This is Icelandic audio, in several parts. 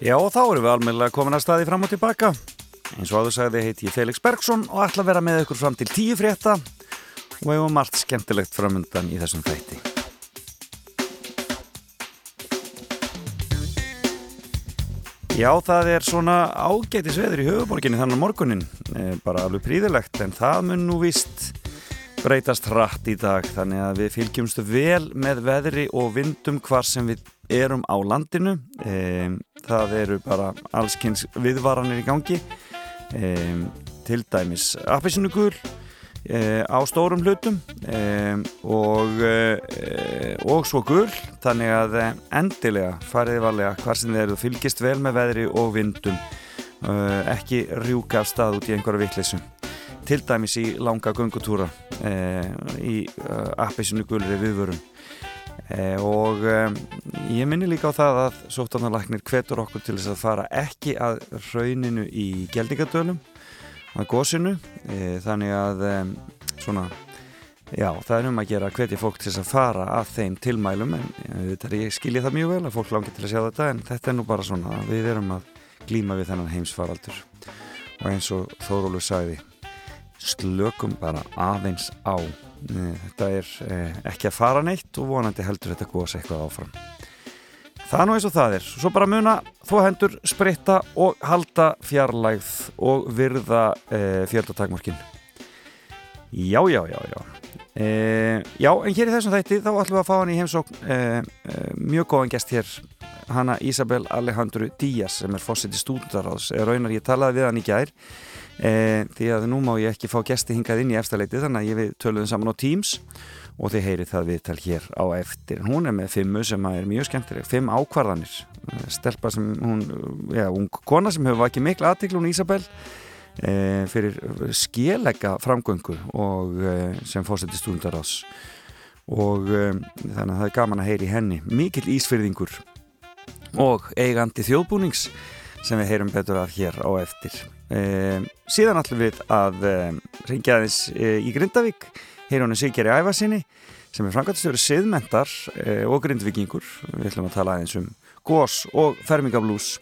Já, þá erum við almennilega komin að staði fram og tilbaka. Eins og áður sagði heiti ég Felix Bergson og ætla að vera með ykkur fram til tíu frétta og hefum margt skemmtilegt framundan í þessum þætti. Já, það er svona ágætis veður í höfuborginni þannig morgunin, eh, bara alveg príðilegt, en það mun nú vist breytast hratt í dag, þannig að við fylgjumstu vel með veðri og vindum hvar sem við erum á landinu. E, það eru bara allskynns viðvaranir í gangi, e, til dæmis appisinugul, e, á stórum hlutum og, og svo gull, þannig að endilega fariði varlega hvar sem þið eru fylgjast vel með veðri og vindum, ekki rjúka af stað út í einhverja vittlisum til dæmis í langa gungutúra eh, í viðvörum eh, og eh, ég minni líka á það að sóttanarlæknir hvetur okkur til þess að fara ekki að rauninu í geldingadölum að gósinu þannig að svona Já, það er um að gera hvetja fólk til þess að fara að þeim tilmælum en þetta er ég skilja það mjög vel að fólk langi til að sjá þetta en þetta er nú bara svona að við erum að glíma við þennan heimsfaraldur. Og eins og Þórólu sagði slökum bara aðeins á þetta er eh, ekki að fara neitt og vonandi heldur þetta góðs eitthvað áfram. Það er nú eins og það er. Svo bara muna, þó hendur spritta og halda fjarlægð og virða eh, fjöldatakmarkin já, já, já já. Eh, já, en hér í þessum þætti þá ætlum við að fá hann í heimsókn eh, eh, mjög góðan gest hér hanna Isabel Alejandru Díaz sem er fósitt í stúndaráðs raunar ég talaði við hann í gær e, því að nú má ég ekki fá gesti hingað inn í efstaleiti þannig að ég við töluðum saman á Teams og þið heyrið það viðtal hér á eftir. Hún er með fimmu sem er mjög skemmtileg. Fimm ákvarðanir. Eh, stelpa sem hún, já, ung kona sem hefur vakið miklu aðtiklu hún Ísabel e, fyrir skielega framgöngu og e, sem fórseti stúndar ás og þannig að það er gaman að heyri henni. Mikill ísfyrðingur og eigandi þjóðbúnings sem við heyrum betur af hér á eftir Um, síðan ætlum við að um, ringja aðeins uh, í Grindavík er Siggjari Ævarsinni sem er frangatistjóri siðmentar uh, og grindvikingur við ætlum að tala aðeins um gós og fermingablús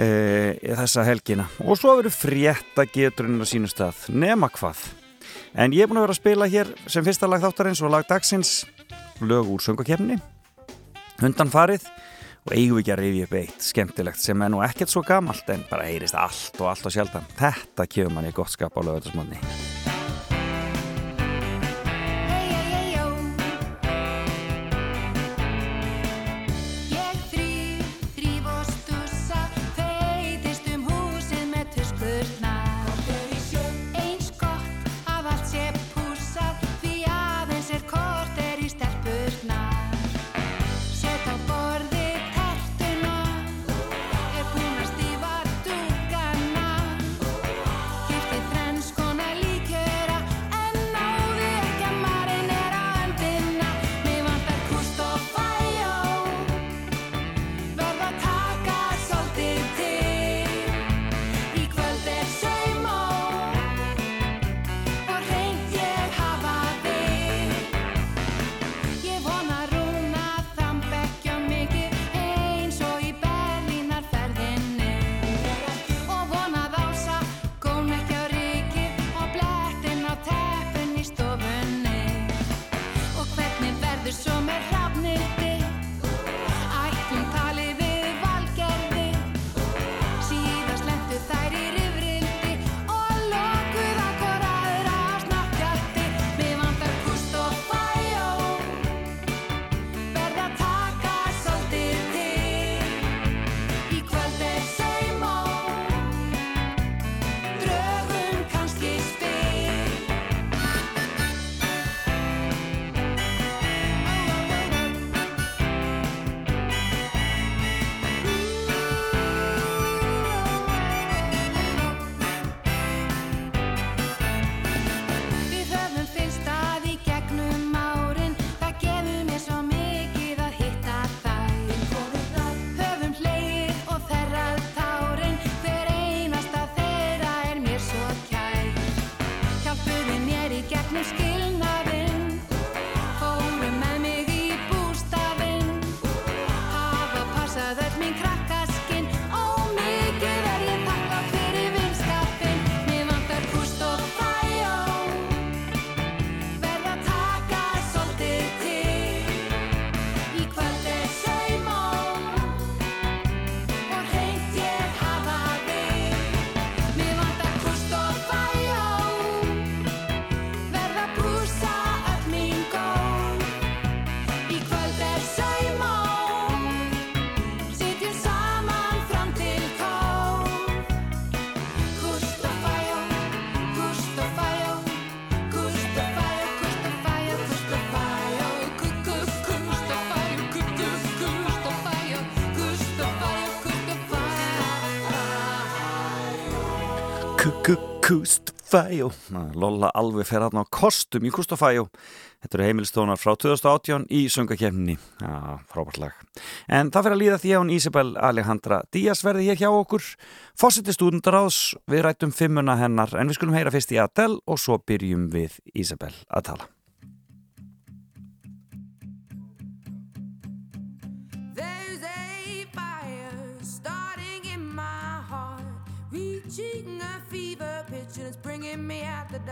uh, þessa helgina. Og svo verður frétta geturinn á sínu stað. Nema hvað. En ég er búin að vera að spila hér sem fyrsta lag þáttarins og lag dagsins. Lög úr söngakefni hundan farið og eigum við ekki að rifja upp eitt skemmtilegt sem er nú ekkert svo gamalt en bara heyrist allt og allt og sjaldan. Þetta kemur manni gott skap á lögðarsmanni Kustafæjó Lolla alveg fer aðná kostum í Kustafæjó Þetta eru heimilistónar frá 2018 í söngakefninni Já, frábært lag. En það fyrir að líða því án Ísabel Alejandra Díaz verði hér hjá okkur. Fósiti stúdendaráðs, við rættum fimmuna hennar En við skulum heyra fyrst í Adele og svo byrjum við Ísabel að tala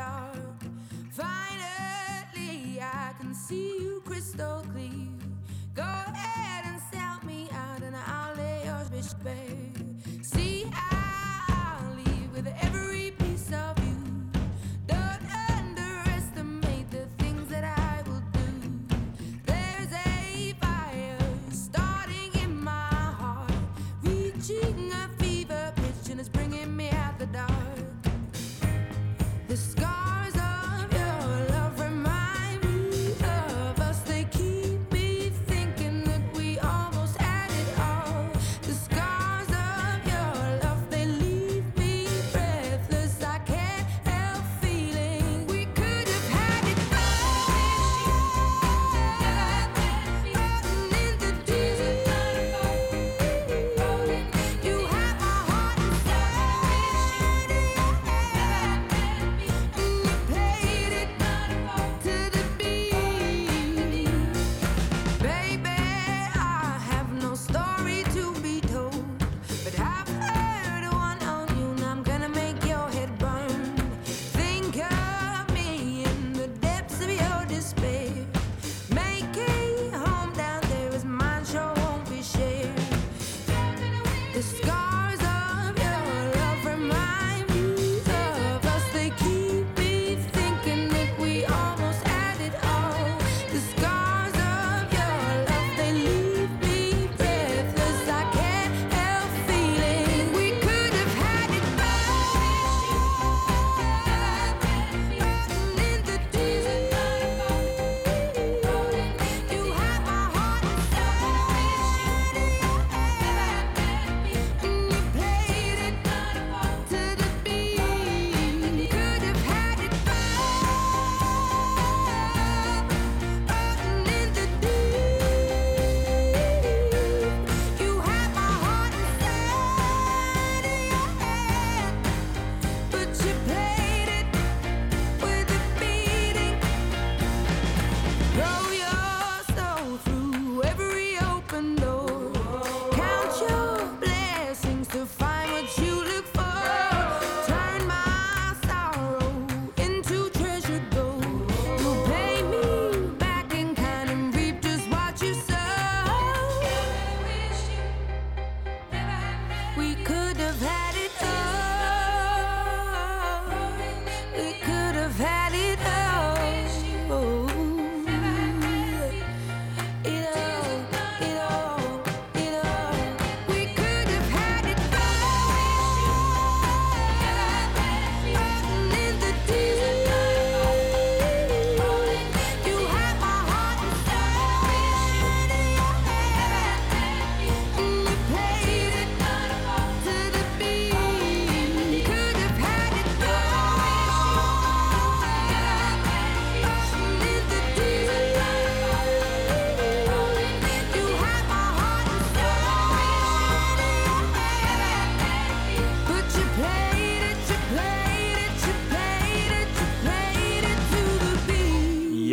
out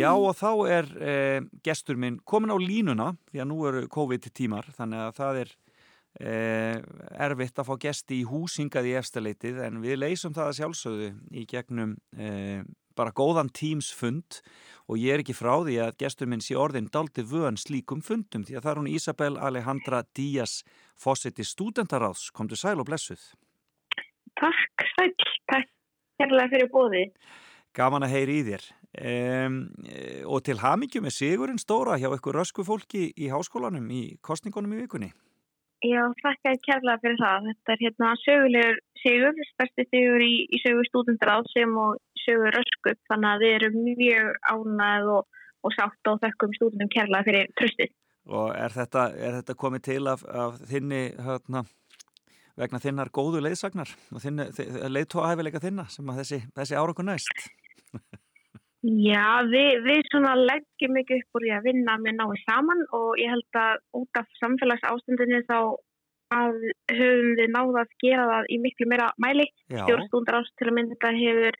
Já og þá er eh, gestur minn komin á línuna því að nú eru COVID tímar þannig að það er eh, erfitt að fá gesti í húsingað í efstaleitið en við leysum það að sjálfsögðu í gegnum eh, bara góðan tímsfund og ég er ekki frá því að gestur minn sé orðin daldi vön slíkum fundum því að það er hún Isabel Alejandra Díaz Fossetti Stúdentaráðs, komdu sæl og blessuð. Takk, sæl, takk hérlega fyrir bóði. Gaman að heyri í þér. Um, og til hamingjum er Sigurinn stóra hjá eitthvað rösku fólki í háskólanum í kostningunum í vikunni. Já, þakka kærlega fyrir það. Þetta er hérna sögulegur sigur, stærsti sigur í, í sögu stúdendaráð sem og sögur röskup, þannig að við erum mjög ánæð og, og sátt og þekkum stúdendum kærlega fyrir tröstið. Og er þetta, er þetta komið til af, af þinni hérna, vegna þinnar góðu leiðsagnar og leiðtóahefileika þinna sem að þessi, þessi ára næst? Já, við, við svona leggjum mikið upp úr því að vinna með náðu saman og ég held að út af samfélags ástundinni þá að höfum við náða að gera það í miklu meira mæli. Stjórnstúndar ást til að mynda þetta hefur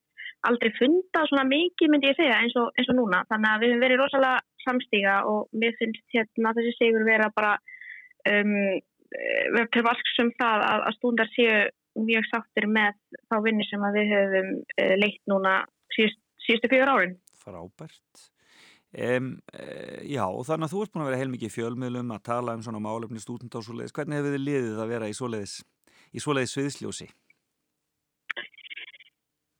aldrei fundað svona mikið myndi ég segja eins og, eins og núna. Þannig að við hefum verið rosalega samstíga og mér finnst hérna þessi segur vera bara um, verið til vasksum það að, að stúndar séu mjög sáttir með þá vinni sem við höfum uh, leitt núna síðust síðustu fjögur árin. Frábært. Um, e, já, og þannig að þú ert búin að vera heilmikið fjölmiðlum að tala um svona málefni stúdent á svoleiðis. Hvernig hefur þið liðið að vera í svoleiðis, í svoleiðis sviðsljósi?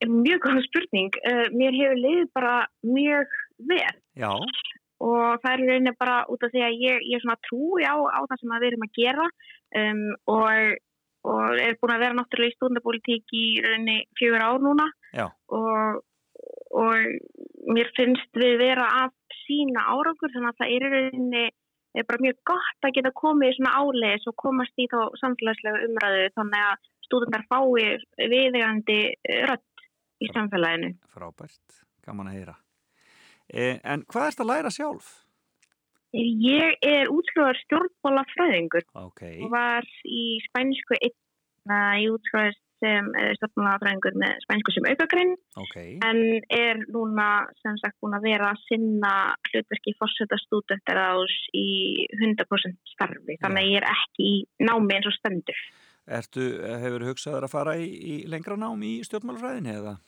Mjög góð spurning. Uh, mér hefur liðið bara mjög vel. Já. Og það er rauninni bara út af því að ég, ég trúi á, á það sem við erum að gera um, og, og er búin að vera náttúrulega í stúdendapolítík í rauninni fjögur ár núna. Já. Og og mér finnst við vera að sína árangur þannig að það er rauninni er bara mjög gott að geta komið í svona áleis og komast í þá samfélagslega umræðu þannig að stúdendar fáir viðegandi rött í samfélaginu. Frábært, gaman að heyra. Eh, en hvað ert að læra sjálf? Ég er útskjóðar stjórnbólafræðingur okay. og var í spænsku einna í útskjóðast sem stjórnmálaðafræðingur með spænsku sem aukagrein. Okay. en er núna sem sagt búin að vera að sinna hlutverki fórseta stúdentar ás í 100% starfi. Þannig að ég er ekki í námi eins og stendur. Ertu, hefur hugsaður að fara í, í lengra nám í stjórnmálafræðinni eða?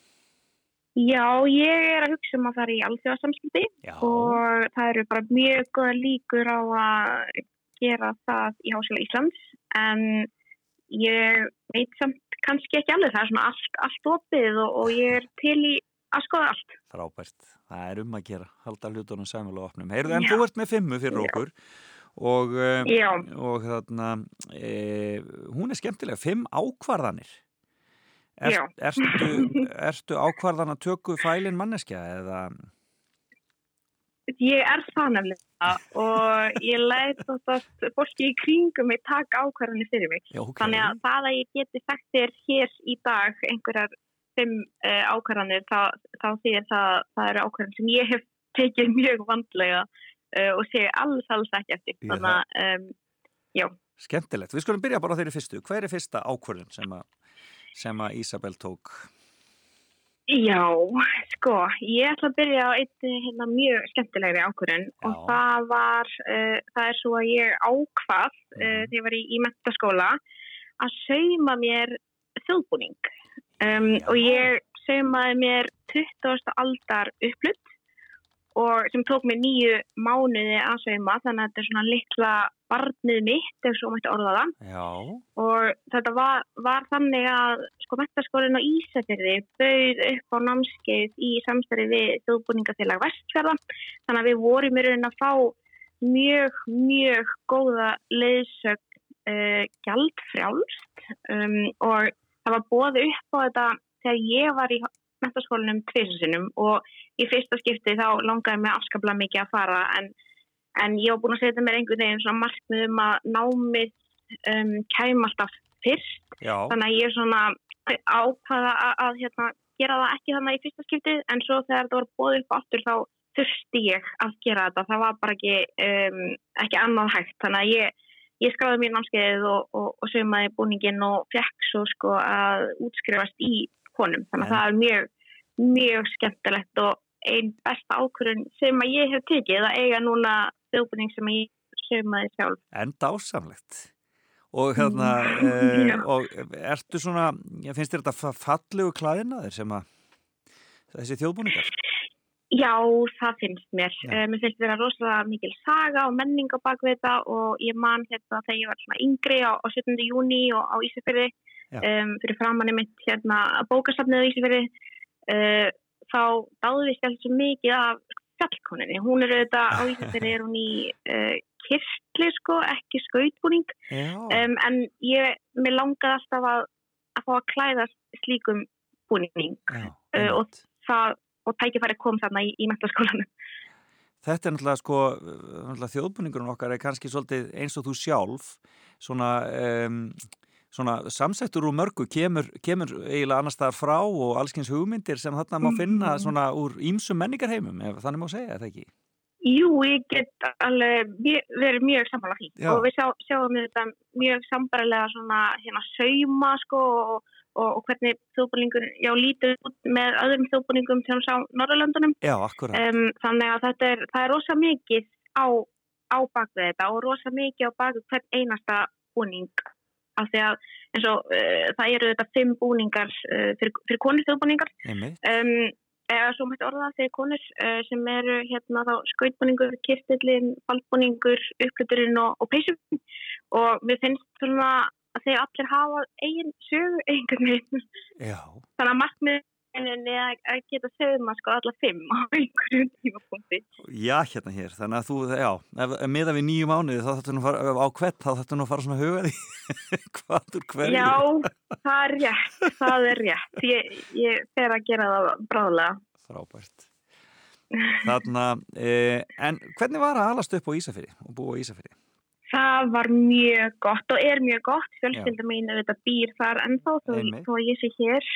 Já, ég er að hugsa um að fara í alþjóðarsamskipti og það eru bara mjög goða líkur á að gera það í Háskóla Íslands. En ég veit samt kannski ekki alveg, það er svona allt, allt opið og, og ég er til í að skoða allt. Frábært, það er um að gera, halda hlutunum sæmulega opnum. Heyrðu, en Já. þú ert með fimmu fyrir Já. okkur og, eh, og þarna, e, hún er skemmtilega, fimm ákvarðanir. Er, erstu, erstu ákvarðan að tökku fælin manneskja eða... Ég er það nefnilega og ég læt að fólki í kringum mig taka ákvarðanir fyrir mig. Okay. Þannig að það að ég geti þér hér í dag einhverjar fimm uh, ákvarðanir þá, þá þýðir það að það eru ákvarðanir sem ég hef tekið mjög vandlega uh, og sé alls, alls ekki eftir. Þannig að, um, já. Skemmtilegt. Við skulum byrja bara á þeirri fyrstu. Hvað er fyrsta ákvarðan sem að, sem að Ísabel tók? Já, sko, ég ætla að byrja á eitt hérna, mjög skemmtilegri ákvörðun og það var, uh, það er svo að ég ákvað uh, þegar ég var í, í metaskóla að sauma mér þjóðbúning. Um, og ég saumaði mér 20. aldar upplutt og sem tók mig nýju mánuði að sauma þannig að þetta er svona litla barnið mitt ef svo mætti orða það. Já. og þetta var, var þannig að sko metaskólinn á Ísafjörði bauð upp á námskeið í samstæri við þjóðbúningafélag Vestfjörða þannig að við vorum í raun að fá mjög, mjög góða leiðsögn uh, gjaldfrjálst. Um, og það var bóði upp á þetta þegar ég var í metaskólinum tviðsinum og í fyrsta skipti þá langaði mig afskaplega mikið að fara en, en ég var búin að setja mér einhvern veginn svona markmið um að námið um, kæm alltaf fyrst. Já. þannig að ég er svona ákvaða að, að hérna, gera það ekki þannig í fyrsta skipti en svo þegar þetta var bóðið upp áttur þá þurfti ég að gera þetta. Það var bara ekki, um, ekki annað hægt. Þannig að ég, ég skráði mér námskeiðið og, og, og sögmaði búningin og fekk svo sko að útskrifast í honum þannig að það er mjög, mjög skemmtilegt og einn besta ákvörðun sem að ég hef tekið að eiga núna þjóðbúning sem ég sögmaði sjálf. En dásamlegt. Og hérna e, og ertu svona, finnst þér þetta fallegu klæðinaður sem að þessi þjóðbúningar? Já, það finnst mér. Uh, mér finnst þetta rosalega mikil saga og menning á bakveita og ég man hérna þegar ég var svona yngri á, á 17. júni og á Ísafjörði um, fyrir framanni mitt hérna bókasafnið í Ísafjörði uh, þá dáðu við skemmt svo mikið af fjallkoninni. Hún er auðvitað á Ísafjörði er hún í uh, kirkli sko, ekki skautbúning um, en ég, mér langaði alltaf að, að fá að klæðast slíkum búning uh, og það og tækifæri kom þarna í, í mentaskólanum. Þetta er náttúrulega sko, náttúrulega þjóðbúningurinn okkar er kannski svolítið eins og þú sjálf svona um, svona samsettur úr mörgu kemur, kemur eiginlega annar staðar frá og allskyns hugmyndir sem þarna má finna Mhm. svona úr ímsum menningarheimum, ef þannig má segja, eða ekki? Jú, ég get alveg verið mjög því Já. og við sjá, sjáum þetta mjög sambarilega svona hérna sauma sko og, og, og hvernig þjóðbúningur, já, lítið út með öðrum þjóðbúningum sem sá Norrlöndunum. Um, þannig að þetta er, er rosa mikið á, á bakvið þetta og rosa mikið á bakvið hvern einasta búning. Af því að eins og uh, það eru þetta fimm búningar uh, fyrir, fyrir konur þjóðbúningar. Um, eða svo mætti orða það fyrir konur uh, sem eru hérna þá skautbúningur, kirtillin, faldbúningur, uppluturinn og, og peysum. Og mér finnst svona að þeir allir hafa eigin sögu einhvern veginn. Já, þannig að markmiðin er að- að geta sögum að sko alla fimm á einhverjum tímapunkti. Já, hérna hér, þannig að þú, já, ef, ef miða við nýju mánuði þá þáttu nú að fara, á hvert, þá þáttu nú að fara svona að huga því. Hvað úr hverju. Já, það er rétt, það er rétt. Ég, ég fer að gera það bráðlega. Frábært. Þarna, eh, en hvernig var að alast upp á Ísafyrði og búa á Ísafyrði? Það var mjög gott og er mjög gott. Fjölskylda mín auðvitað býr þar ennþá þó, ég sé hér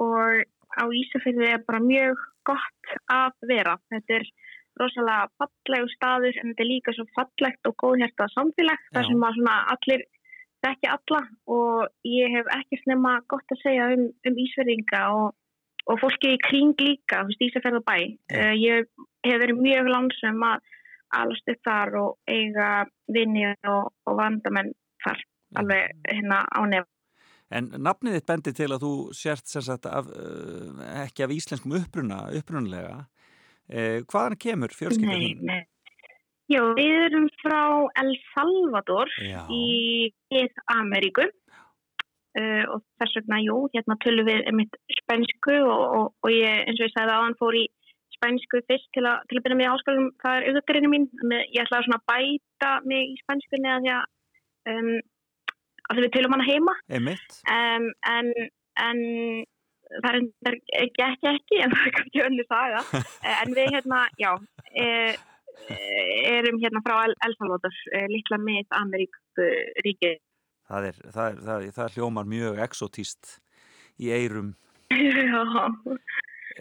og á Ísafirði er bara mjög gott að vera. Þetta er rosalega fallegu staður en þetta er líka svo fallegt og góðhjertað samfélag Já. þar sem að svona allir þekki alla og ég hef ekkert nema gott að segja um, um Ísverðinga og, og fólki í kring líka, Ísafjörðabæ. Uh, ég hef verið mjög langsum að alast upp þar og eiga vinni og, og vandamenn þar alveg hérna á nefn. En nafnið þitt bendi til að þú sért sagt af, uh, ekki af íslenskum uppruna, upprunalega. Uh, hvaðan kemur fjölskylda Nei, nei. Já, við erum frá El Salvador Já, í Ameríku uh, og þess vegna, jú, hérna tölum við mitt spænsku og, og, og ég, eins og ég sagði aðan, fór í spænsku fyrst til að, til að byrja með í háskólum, það er auðvitaðurinn mín, ég ætla að svona bæta mig í spænskunni að því að, um, að við tölum hana heima. Um, en, en það er reyndar ekki ekki ekki en það er kannski önnu saga. En við hérna, já e, erum hérna frá El, El Salvador, e, litla með Ameríku ríki Það, er, það, er, það, er, það hljómar mjög exotíst í eirum. Já,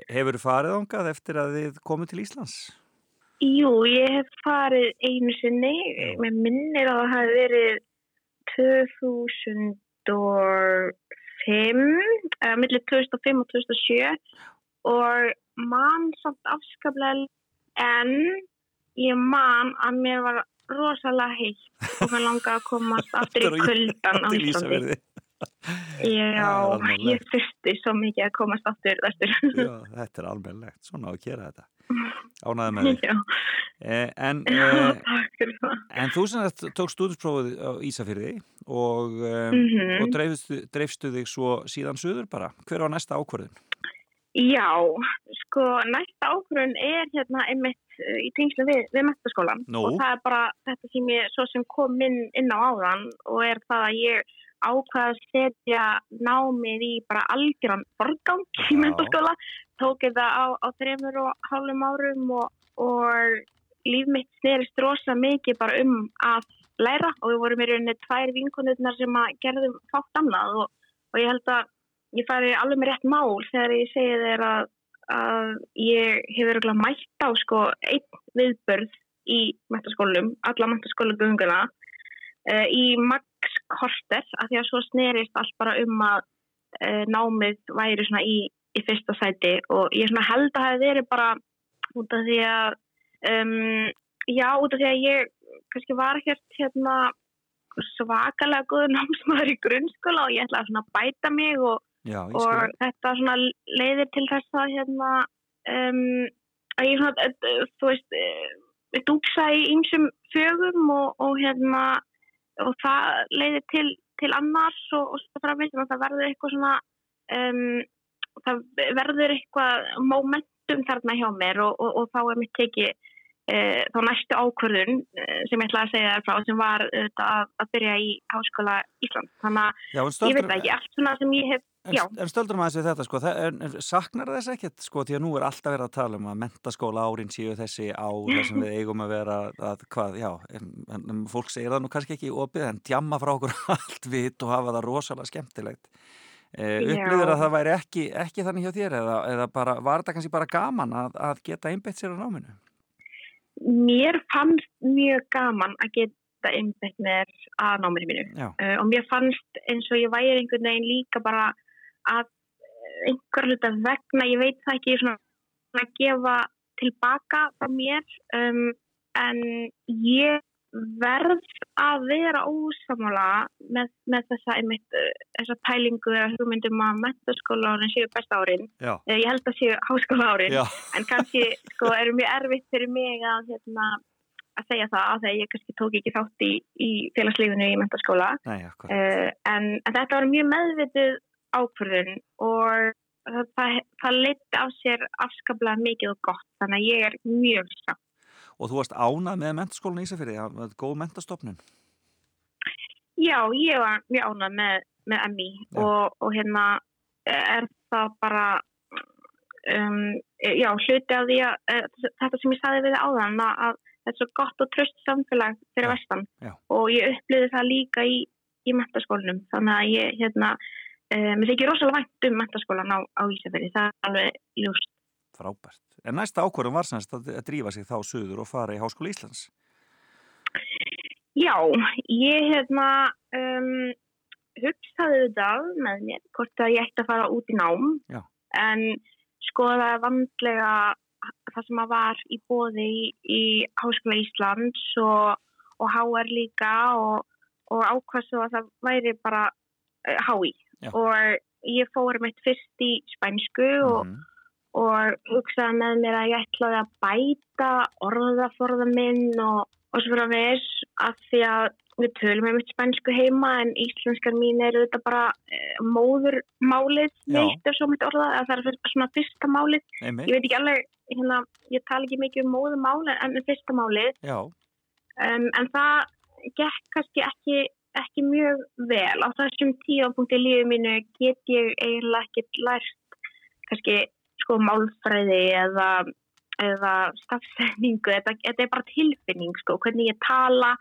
Hefur þú farið ángað eftir að þið komið til Íslands? jú, ég hef farið einu sinni, með minnir að það hafi verið 2005 eða millir 2005 og 2007 og mann samt afskaplega en ég man að mér var rosalega heitt og mér langaði að komast aftur í kuldan á Íslandi. Já, ég þurfti svo mikið að komast aftur vestur. Já, þetta er almennlegt, svona á að gera þetta. Ánæði með þig. Eh, en, eh, en þú sem sagt tók stúdinsprófið á Ísafyrði og, um, Mhm. og dreifstu, dreifstu þig svo síðan suður bara. Hver var næsta ákvörðun? Já, sko, næsta ákvörðun er hérna einmitt uh, í tengslu við, við metaskólan Nú? og það er bara þetta sem ég svo sem kom inn, inn á áðan og er það að ég ákvaða að setja námið í bara algjöran forgang í Já. metaskóla, tók þetta á, á þreymur og hálfum árum og, og líf mitt snerist rosa mikið bara um að læra. Og við vorum í rauninni tvær vinkonurnar sem að gerðum fátt annað. Og, og ég held að ég fari alveg með rétt mál þegar ég segi þeir að, að ég hefur mætt á sko einn viðbörð í metaskólum, alla metaskólagönguna uh, í max korter af því að svo snerist allt bara um að uh, námið væri svona í, í fyrsta sæti og ég svona held að það hefði verið bara út af því að um, já, út af því að ég kannski var ekkert hérna svakalega góður námsmaður í grunnskóla og ég svona að bæta mig og Já, og þetta svona leiðir til þess að hérna um, að ég svona, eh, þú veist dúksa í ýmsum fögum og, og hérna og það leiðir til, til annars og, og svo framvegis og það verður eitthvað svona um, það verður eitthvað momentum þarna hjá mér og, og, og þá er mitt tekið uh, þá næstu ákvörðun uh, sem ég ætlaði að segja þér frá sem var uh, að, að byrja í Háskóla Ísland þannig að ég veit ekki, allt svona sem ég hef. En, en stöldur maður þessi þetta sko, það, en, saknar þess ekkert sko, því að nú er alltaf verið að tala um að mentaskóla árin séu þessi á þessum við eigum að vera að hvað, já, en, fólk segir það nú kannski ekki opið en djamma frá okkur allt vitt og hafa það rosalega skemmtilegt. Eh, upplýður að það væri ekki, ekki þannig hjá þér eða, eða bara, var þetta kannski bara gaman að, að geta einbeitt sér á náminu? Mér fannst mjög gaman að geta einbeitt mér að náminu mínu. Uh, og mér fannst eins og ég væri einhvern veginn líka bara að einhver hluta vegna, ég veit það ekki svona að gefa tilbaka frá mér um, en ég verð að vera ósamála með, með þessa einmitt, uh, þessa pælingu eða hugmyndum að mentaskóla árin séu besta árin. Já, ég held að séu háskóla árin já, en kannski sko er mjög erfitt fyrir mig að hérna að segja það að þegar ég kannski tók ekki þátt í, í félagslífinu í akkurat. uh, en, en þetta var mjög meðvitið ákvörðun og það, það, það leitt af sér afskaplega mikið og gott þannig að ég er mjög samt. Og þú varst ánað með mentaskólan í Ísafirði, það var góð mentastofnun. Já, ég var mjög ánað með, með MI og, og hérna er það bara um, já, hluti af því að eh, þetta sem ég saði við áðan að, þetta er svo gott og tröst samfélag fyrir Já, vestan já. og ég upplýði það líka í, í mentaskólanum þannig að ég hérna mér þykir rosalega vænt um mentaskólan á, á Ísafjörði, það er alveg ljúst Frábært. En næsta ákvörðum var semst að, að drífa sig þá suður og fara í Háskóla Íslands. Já, ég hérna um, hugsaði þetta með mér hvort að ég ætti að fara út í nám Já. en skoða vandlega það sem að var í bóði í, í Háskóla Íslands og, og HR líka og, og ákvað svo að það væri bara uh, HÍ Já. og ég fór mitt fyrst í spænsku og Mhm. og hugsaði með mér að ég ætlaði að bæta orðaforða minn og, og svo fyrir að veist að því að við tölum með mitt spænsku heima en íslenskar mín eru þetta bara e, móðurmálið mitt ef svo mitt orða, það er svona fyrsta málið, Einmitt, ég veit ekki alveg hérna, ég tala ekki mikið um móðurmálið en fyrsta málið, um, en það gekk kannski ekki ekki mjög vel. Á þessum tíðanpunkti í lífið mínu get ég eiginlega ekki lært kannski sko málfræði eða, eða stafsendingu, þetta, þetta er bara tilfinning sko, hvernig ég tala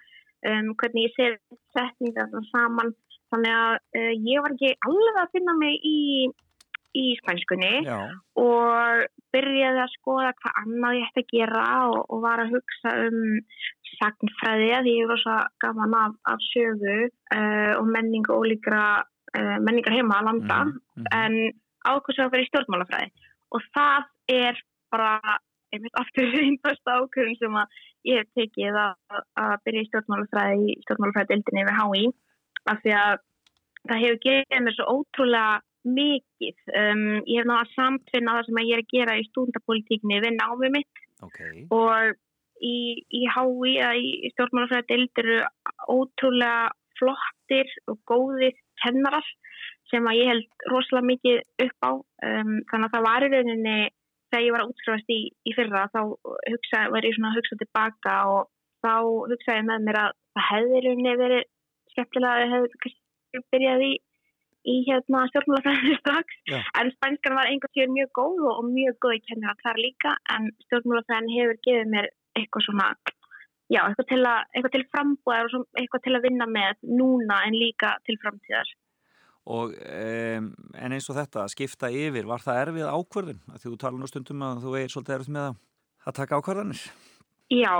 um, hvernig ég ser setninga saman, þannig að uh, ég var ekki alveg að finna mig í í spænskunni já, og byrjaði að skoða hvað annað ég ætti að gera og, og var að hugsa um sagnfræði að ég var svo gaman af, af sögu uh, og menningu ólíkra uh, menningar heima að landa. Mhm, mhm. en ákvæmst að vera í stjórnmálafræði. Og það er bara einmitt aftur einn besta ákvörðun sem að ég hef tekið að, að byrja í stjórnmálafræði í stjórnmálafræði dildinni við HÍ af því að það hefur gefið mér svo ótrúlega mikið. Um, ég hef náða samtvinna það sem að ég er að gera í stúndapolítíkinni við námið mitt ok, og í, í HÍ eða í stjórnmálafræði dild eru ótrúlega flottir og góðir kennarar sem að ég held rosalega mikið upp á. Um, þannig að það var í rauninni þegar ég var að útskrifast í, í fyrra þá hugsa, var ég svona að hugsa tilbaka og þá hugsaði með mér að það hefði rauninni verið skemmtilega að ég hefði kannski byrjað í, í hérna stjórnmálafræðinu strax Já. en spænskan var einhvern tíður mjög góð og, og mjög góð í kennar þar líka en stjórnmálafræðin hefur gefið mér eitthvað svona já, eitthvað til, að, eitthvað til frambúðar og eitthvað til að vinna með núna en líka til framtíðar og um, en eins og þetta, að skipta yfir, var það erfið ákvörðun? Að því þú tala nú stundum að þú er svolítið erfið með að, að taka ákvörðanir. Já,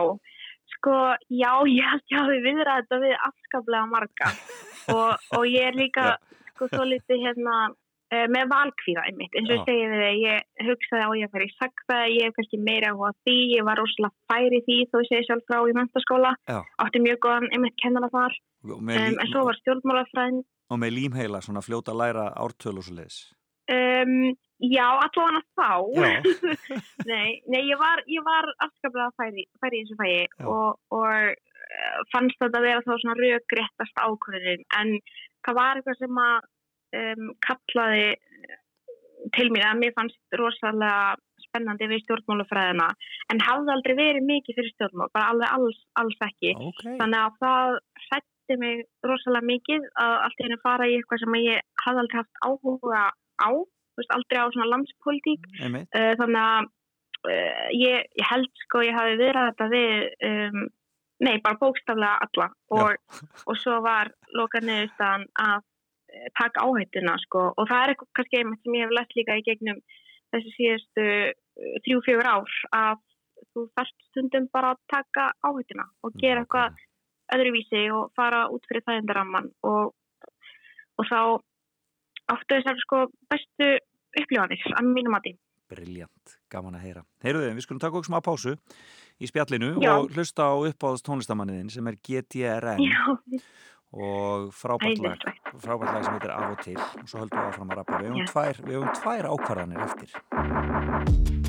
sko, já, ég held ég hafi viðrað þetta við afskaplega marga og, og ég er líka, sko, svo litið hérna uh, með valkvíða einmitt, eins og ég segi þig, ég hugsaði á ég að fara í sagfæði, ég hef kannski meira á því, ég var rosalega færi því þó ég segi sjálf frá í mentaskóla, átti mjög góðan einmitt kennara þar, Og um, en svo var stjórnmálafræðin, og með límheila, svona fljóta læra ártölu og svo leiðis. um, já, allavega þá, Nei, nei ég, var, var afskaplega færi, færi þessu fæi Já. og, og eh, fannst þetta að vera þá svona röggréttast ákvörðin en það var eitthvað sem að um, kallaði til mér að mér fannst rosalega spennandi við stjórnmálafræðina en hafði aldrei verið mikið fyrir stjórnmál, bara alveg alls, alls ekki ok. þannig að það hrætti mig rosalega mikið að allt henni fara í eitthvað sem ég hafði aldrei haft áhuga á, veist, aldrei á svona landspolítík. Uh, þannig að uh, ég, ég held sko ég hafi verið þetta við, um, nei bara bókstaflega alla. Og, og svo var loka neðustan að uh, taka áhættuna sko. Og það er eitthvað kannski einmitt sem ég hef lett líka í gegnum þessi síðustu þrjú-fjögur ár að þú þarft stundum bara að taka áhættina og mm, gera eitthvað öðruvísi og fara út fyrir þægindaramman og, og þá áttu þessar sko bestu upplifanir að mínum að því. Briljant, gaman að heyra. Heyruðu, við skulum taka okkur smá pásu í spjallinu Já. og hlusta á uppáðast tónlistamanniðin sem er GTRN Já. og frábært lag, sem heitir Af og til og svo höldum við áfram að rappa. Við hefum tvær, tvær ákvarðanir eftir.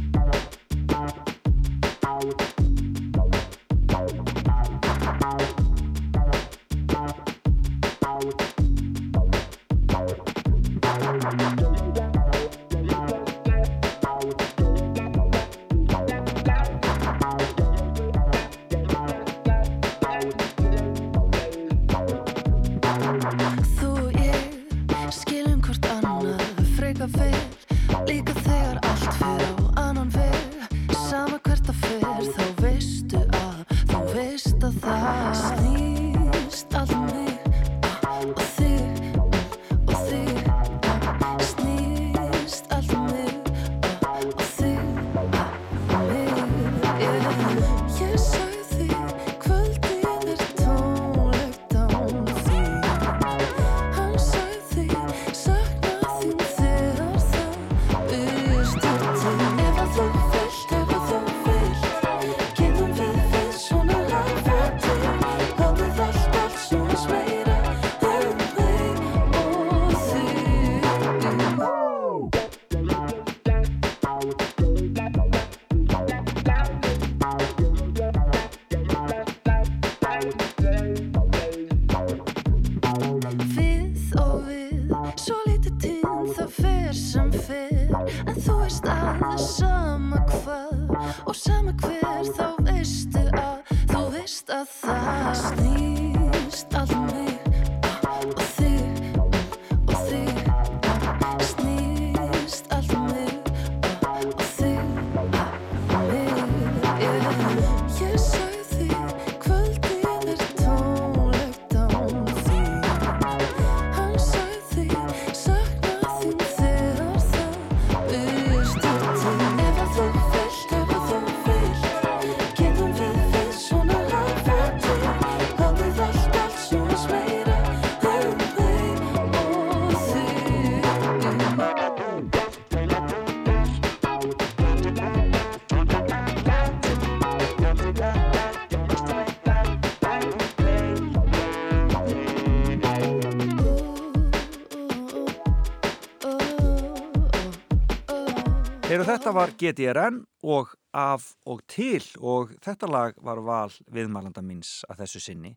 Þetta var GTRN og af og til og þetta lag var val viðmælanda minns að þessu sinni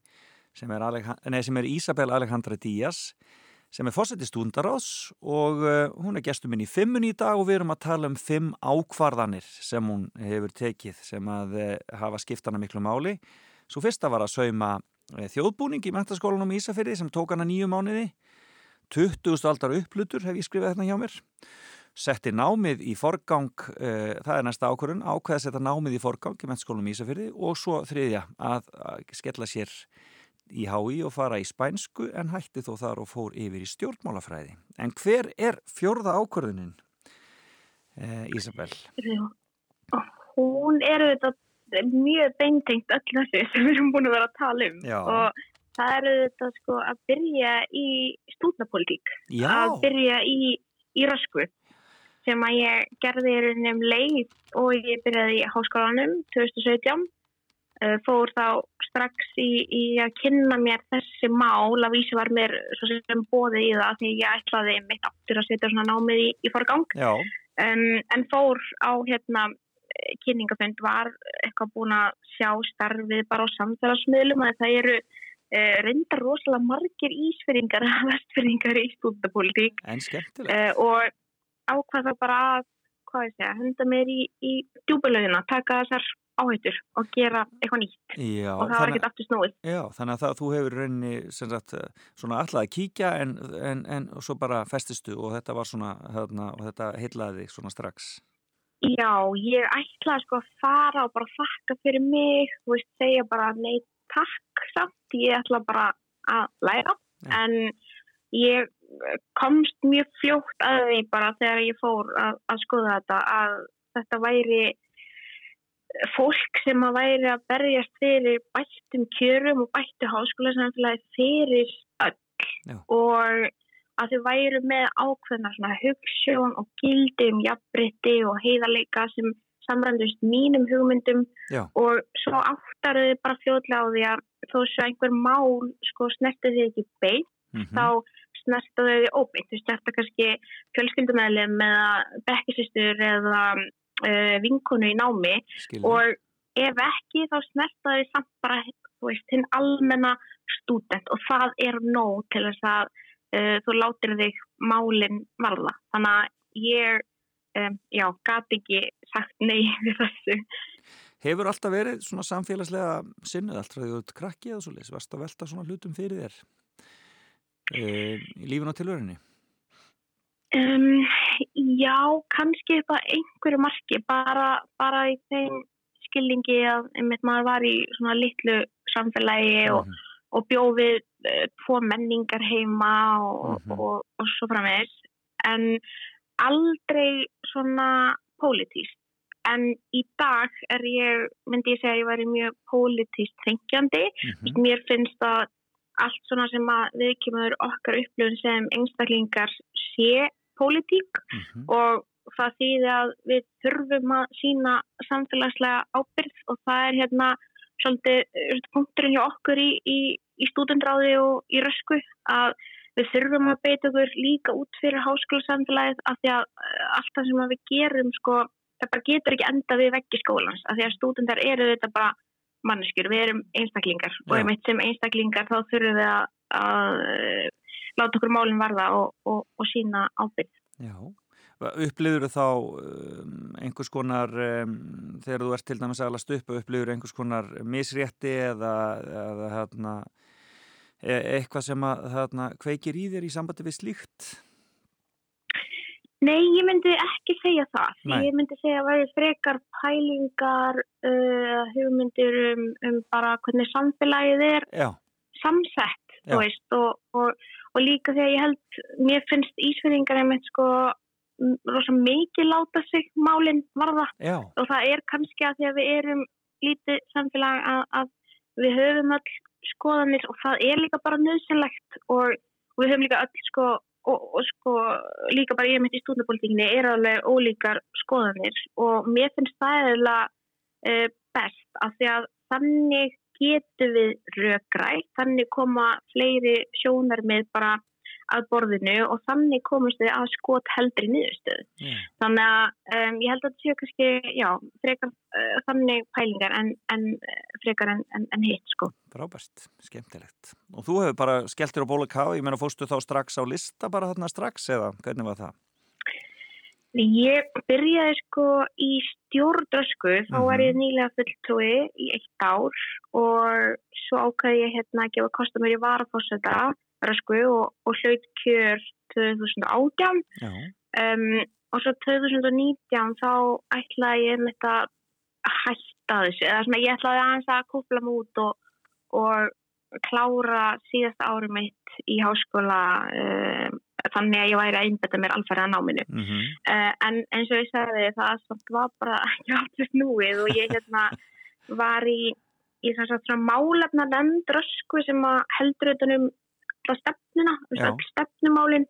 sem er, nei, sem er Isabel Alejandra Díaz sem er fórsetið stúndaráðs og uh, hún er gestur minn í fimmun í dag og við erum að tala um fimm ákvarðanir sem hún hefur tekið sem að uh, hafa skiptana miklu máli. Svo fyrsta var að sauma uh, þjóðbúning í mentaskólanum í Ísafyrði sem tók hana nýju mánuði. 20. aldar upplutur hef ég skrifið hérna hjá mér setti námið í forgang, uh, það er næsta ákvörðun, ákveða að setja námið í forgang í mennskólum Ísafyrði og svo þriðja að, að skella sér í hái og fara í spænsku en hætti þó þar og fór yfir í stjórnmálafræði. En hver er fjörða ákvörðunin, uh, Ísabel? Hún er þetta mjög beintengt öll þessu sem við erum búin að vera að tala um Já. og það er þetta sko að byrja í stúdnapolítík, að byrja í, í rösku sem að ég gerði í raunum leið og ég byrjaði í háskólanum 2017 uh, fór þá strax í, í að kynna mér þessi mál. Að vísi var mér svo sem bóði í það því ég ætlaði mitt aftur að setja svona námið í, í forgang. Um, en fór á hérna kynningafönd var eitthvað búin að sjá starfið bara á samfélagsmiðlum að það eru uh, reyndar rosalega margir ísfyrringar vestfyrringar í stúndapolítík uh, og ákvaða bara að hvað ég segja, henda mér í, í djúbulauðina, taka þessar áhættur og gera eitthvað nýtt Já, og það var ekkert aftur snúið. Já, þannig að það, þú hefur rauninni sem sagt svona alltaf að kíkja en, en, en svo bara festistu og þetta var svona, hérna, og þetta heitlaði þig svona strax. Já, ég ætlaði sko að fara og bara þakka fyrir mig, þú veist, segja bara nei takk samt, ég ætla bara að læra, Já. en ég komst mjög fljótt að því bara þegar ég fór að, að skoða þetta að þetta væri fólk sem að væri að berjast fyrir bættum kjörum og bættu háskóla samfélagi fyrir öll Já. og að þau væru með ákveðna svona hugssjón og gildi um jafnbritti og heiðarleika sem samrændust mínum hugmyndum Já. og svo áttaruði bara fljóðlega á því að þó svo einhver mál sko snerti því ekki beint Mm þá snerta þau óbeint, þau snerta kannski fjölskyldumæðileg með bekkisistur eða uh, vinkonu í námi. Og ef ekki þá snerta þau samt bara þú hinn almenna stúdent. Og það er nóg til þess að uh, þú látir þig málinn varða. Þannig að ég, um, já, gati ekki sagt nei við þessu. Hefur alltaf verið svona samfélagslega sinnuð allt frá því þú ert krakki eða svo leys, varst að velta svona hlutum fyrir þér lífin og tilvörinni? Um, já, kannski upp að einhverju marki, bara, bara í þeim skilningi að einmitt maður var í svona litlu samfélagi og, Mhm. og bjófið uh, tvo menningar heima og, Mhm. og, og svo framvegis en aldrei svona pólitíst en í dag er ég, myndi ég segja að ég væri mjög pólitíst þengjandi Mhm. mér finnst að allt svona sem að við kemur okkar upplifun sem einstaklingar sé pólitík Mhm. og það þýði að við þurfum að sína samfélagslega ábyrð og það er hérna svolítið uh, punkturinn hjá okkur í, í, í stúdendráði og í rösku að við þurfum að beita okkur líka út fyrir háskólasamfélagið af því að uh, allt það sem við gerum sko, það bara getur ekki enda við veggi skólans af því að stúdendar eru þetta bara manneskjur, við erum einstaklingar og Já. einmitt sem einstaklingar þá þurfum við að, að uh, láta okkur málinn varða og, og, og sína ábyrð. Já, upplifur þá um, einhvers konar, um, þegar þú ert til dæmis að alast upp, upplifur einhvers konar misrétti eða, eða hérna, e eitthvað sem að hérna, kveikir í þér í sambandi við slíkt? Nei, ég myndi ekki segja það. Nei. Ég myndi segja að væri frekar pælingar, uh, hugmyndir um, um bara hvernig samfélagið er Já, samsett, Já. þú veist, og, og, og líka þegar ég held, mér finnst ísverðingar einmitt sko m- rosa mikið láta sig málinn varða já, og það er kannski að því að við erum lítið samfélag að, að við höfum öll skoðanir og það er líka bara nöðsynlegt og við höfum líka öll sko og, og sko líka bara ég mitt í stúdnapolitíkinni er alveg ólíkar skoðanir og mér finnst það eða uh, best af því að þannig getum við rökrætt, þannig koma fleiri sjónar með bara að borðinu og þannig komast við að skot heldri niðurstöðu. já. Þannig að um, ég held að þetta séu kannski, já, frekar uh, þannig pælingar en, en uh, frekar en, en, en hitt, sko. Frábært, skemmtilegt. Og þú hefur bara skellt þér á bóla ká, ég meina fóstu þá strax á lista bara þarna strax eða hvernig var það? Ég byrjaði sko í stjórnrösku, þá var ég nýlega fulltrúi í eitt ár og svo ákvæði ég hérna að gefa kosta mér í varafósetta rösku og, og hlaut kjör 2018 Já, um, og svo 2019 þá ætlaði ég með þetta að hætta þessu eða svona ég ætlaði aðeins að kúpla mig út og, og klára síðasta ári mitt í háskóla um, þannig að ég væri að einbetta mér alfæri að náminu. Mm -hmm. uh, en eins og ég sagði það var bara ekki aftur snúið og ég hérna var í, í málefna nefndrösku sem heldur utanum stefnuna, öll stefnumálin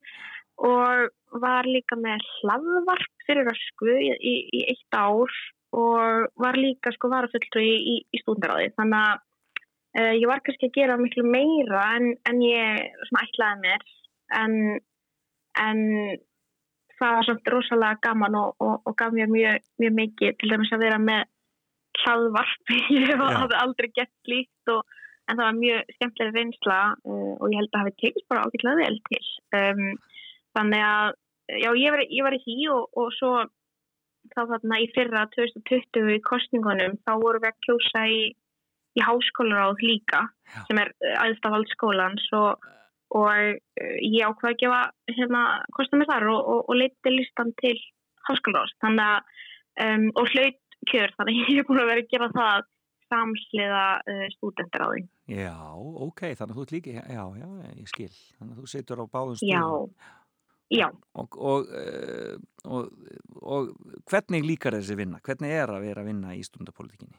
og var líka með hlaðvarp fyrir rösku í, í, í eitt ár og var líka sko varafulltrú í, í, í stúndaráði þannig að uh, ég var kannski að gera miklu meira en, en ég ætlaði mér. En, en það var svolítið rosalega gaman og, og, og gaf mér mjög, mjög mikið til dæmis að vera með hlaðvarp. Ég hafði aldrei gett slíkt og, en það var mjög skemmtilega reynsla uh, og ég held að hafi tekist bara ágætlega vel til. Um, þannig að já, ég var, ég var í því og, og svo þá þarna í fyrra 2020 í kostningunum þá vorum við að kjósa í, í háskólaráð líka Já. sem er aðstafald skólans og, uh, ég ákvaði að gefa hérna kostum með þar og, og, og leiti listan til háskólaráðs um, og hlaut kjör þannig að ég er búin að vera að gera það samsliða uh, stúdendaráðin. Já, ok, þannig að þú líka, já, já, ég skil, þannig að þú situr á báðum Já, stöðum. já. Og, og, og, hvernig líkar þessi vinna? Hvernig er að vera að vinna í stundapolítikinni?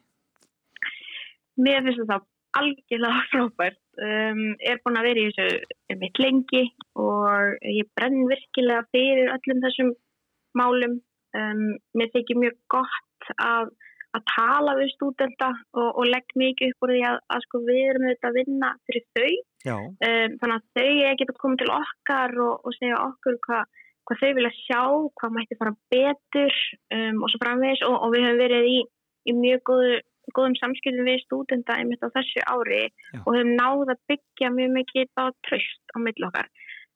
Mér finnst þetta algjörlega frábært. Um, er búin að vera í þessu mitt lengi og ég brenn virkilega fyrir öllum þessum málum. Um, mér þykir mjög gott að, að tala við stúdenta og, og legg mikið upp úr því að, að sko, við erum auðvitað að vinna fyrir þau. Um, þannig að þau geta komið til okkar og, og segja okkur hvað hva þau vilja sjá, hvað mætti fara betur um, og svo framvegis og, og við höfum verið í, í mjög góðu, góðum samskiptum við stúdenda einmitt á þessu ári Já. og höfum náð að byggja mjög mikið á tröst á mill okkar.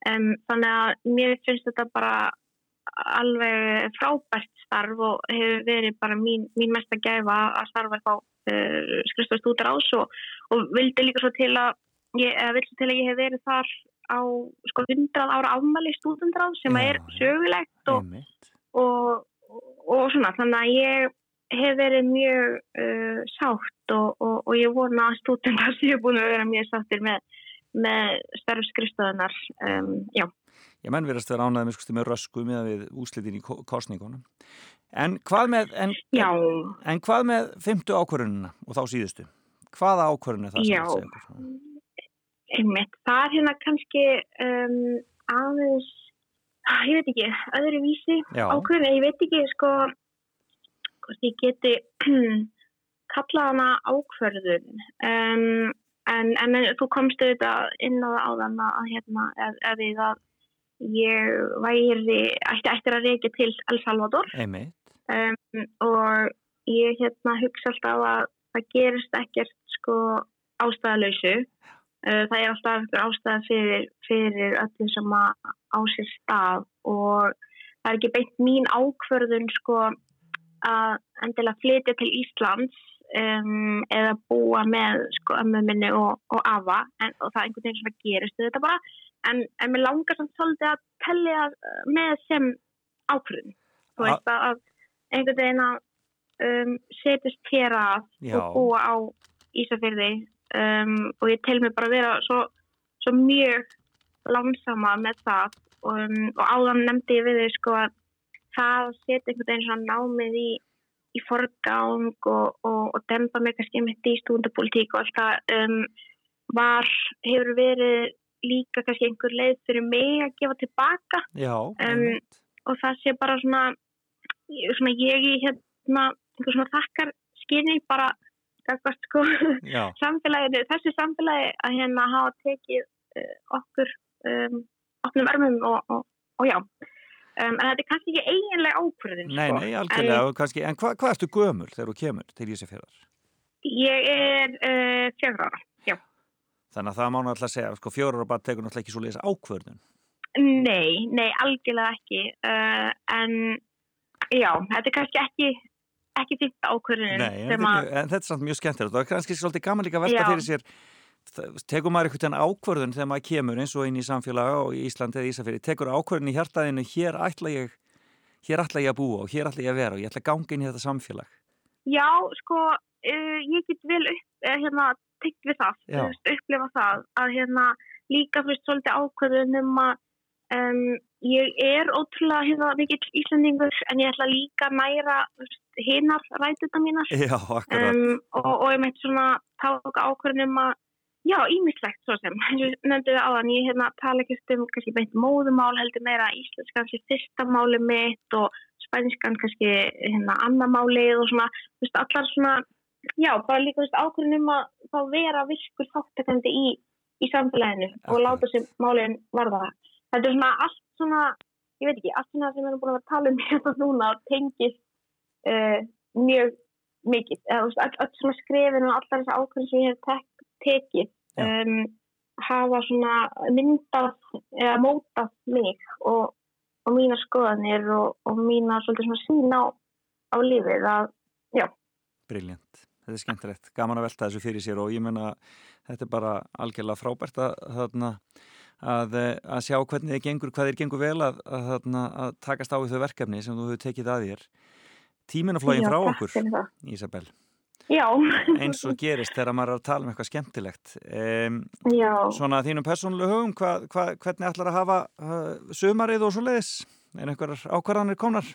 Um, þannig að mér finnst þetta bara alveg frábært starf og hefur verið bara mín, mín mesta gæfa að starfa á uh, skrifstofist út ás og, og vildi líka svo til að ég, til að ég hef verið þar á sko 100 ára afmæli stúdendráð sem Já, er sögulegt og, og, og svona þannig að ég hef verið mjög uh, sátt og, og, og ég vona að stúdendar séu búin að vera mjög sáttir með, með starfskristöðunar um, já, Ég menn verðast að vera ánæðið með, með rösku með við úslitin í ko- kosningunum. En hvað með, en, já en hvað með fymtu ákvörunina og þá síðustu? Hvaða ákvörun er það sem Já. segir okkur? einmitt, það er hérna kannski um, aðeins ég veit ekki, öðru vísi Já. ákveðin, ég veit ekki sko hvort ég geti kallað hana ákverðun um, en, en þú komst auðvitað inn á það áðan að hérna, ef ég að ég væri ætti eftir að reykja til El Salvador. Um, og ég hérna hugsa alltaf að það gerist ekkert sko ástæðalausu uh, það er alltaf einhver ástæða fyrir, fyrir öllum sem á sér stað. Og það er ekki beint mín ákvörðun sko að endilega flytja til Íslands um, eða búa með sko ömmu minni og, og afa en, og það er einhvern veginn sem að gerist þetta bara. En, en mér langar samt svolítið að tellja uh, með sem ákvörðun. Þú A- veist að, að einhvern veginn að um, setjast hér að Já. og búa á Ísafyrði um, og ég tel mig bara vera svo, svo mjög langsama með það. Um, og áðan nefndi ég við þau sko að það að setja einhvern veginn svona námið í, í forgang og, og, og dempa mig kannski mitt í stúndapolítík og allt það um, var, hefur verið líka kannski einhver leið fyrir mig að gefa tilbaka. Já, Um, og það sé bara svona, svona ég í hérna einhver svona þakkar skinni bara gagvart sko samfélaginu, þessu samfélagi að hérna hafa tekið uh, okkur um, opnum vermum og, og, og já um, en þetta er kannski ekki eiginlega ákvörðin nei, sko. nei, algjörlega, en, kannski, en hvað hva ertu gömul þegar þú kemur til Ísafjörðar? ég er uh, fjögur ára já. Þannig að það má náttúrulega segja, sko, fjórar og bara tekur náttúrulega ekki svo leiðis ákvörðun. nei, nei, algjörlega ekki uh, en já, þetta er kannski ekki ekki fyrsta ákvörðin Nei, en, mjög- en þetta er samt mjög skemmtilegt og kannski svolítið gaman líka að velta Já. fyrir sér tekur maður einhvern ákvörðun þegar maður kemur eins og inn í samfélaga og í Íslandi eða Ísafjörði, tekur ákvörðun í hjartaðinu hér ætla ég hér ætla ég að búa og hér ætla ég að vera og ég ætla að ganga inn í þetta samfélag. Já, sko, uh, ég get vel upp, uh, hérna, tyggt við það, veist, upplifa það, að hérna, líka, veist, svolítið ákveðun um að um, ég er ótrúlega, hérna, mikill Íslandingur, en ég ætla líka næra, hinnar rætuna mínar, Já, um, og, og ég meitt svona, táka ákveðun um að, já, ímislegt, svo sem, eins og nefndu við áðan, ég, hérna, tala ekki um, kannski, beint móðumál, heldur meira íslenska, kannski, fyrsta máli mitt og spænskan kannski hérna annar málið og svona, þú veist, allar svona já, bara líka, þú veist, ákvörðin um að þá vera virkur þáttakandi í, í samfélaginu og Akkurat. láta sér málin varða það. Þetta er svona allt svona, ég veit ekki, allt svona sem við erum búin að vera að tala um hérna núna og tengist uh, mjög mikið, eða þú veist, öll, öll svona skrefin og allar þessar ákvörðin sem ég hef tek, tekið um, hafa svona myndað eða mótað mig og og mína skoðanir og, og mína svona sín á, á lífið að, já. Briljant, þetta er skemmtilegt, gaman að velta þessu fyrir sér og ég menna þetta er bara algjörlega frábært að, að, að, að sjá hvernig þið gengur, hvað þið gengur vel að, að takast á því þau verkefni sem þú hefur tekið að þér. Tímin að flógin frá okkur, Ísabel. Já. eins og gerist þegar maður er að tala um eitthvað skemmtilegt. Um, svona þínum persónulegu hugum, hva, hva, hvernig ætlar að hafa uh, sumarið og svo leiðis? Er einhverjar ákvarðanir komnar?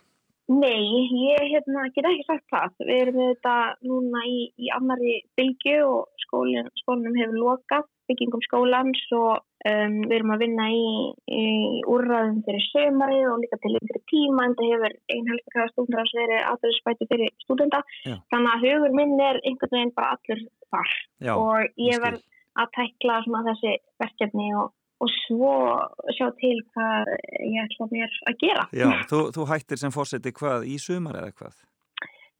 Nei, ég hérna, get ekki sagt það. Við erum þetta núna í, í annari bylgu og skólin, skólinum hefur lokað byggingum skólans og um, við erum að vinna í, í úrraðum fyrir sömarið og líka til yngri tíma en það hefur einhelgakaða stúndar að veri aðverðisbæti fyrir stúdenda. Þannig að hugur minn er einhvern veginn bara allur þar Já, og ég verð að tækla þessi verkefni og og svo sjá til hvað ég ætla mér að gera. Já, þú, þú hættir sem fórseti hvað í sumar eða hvað?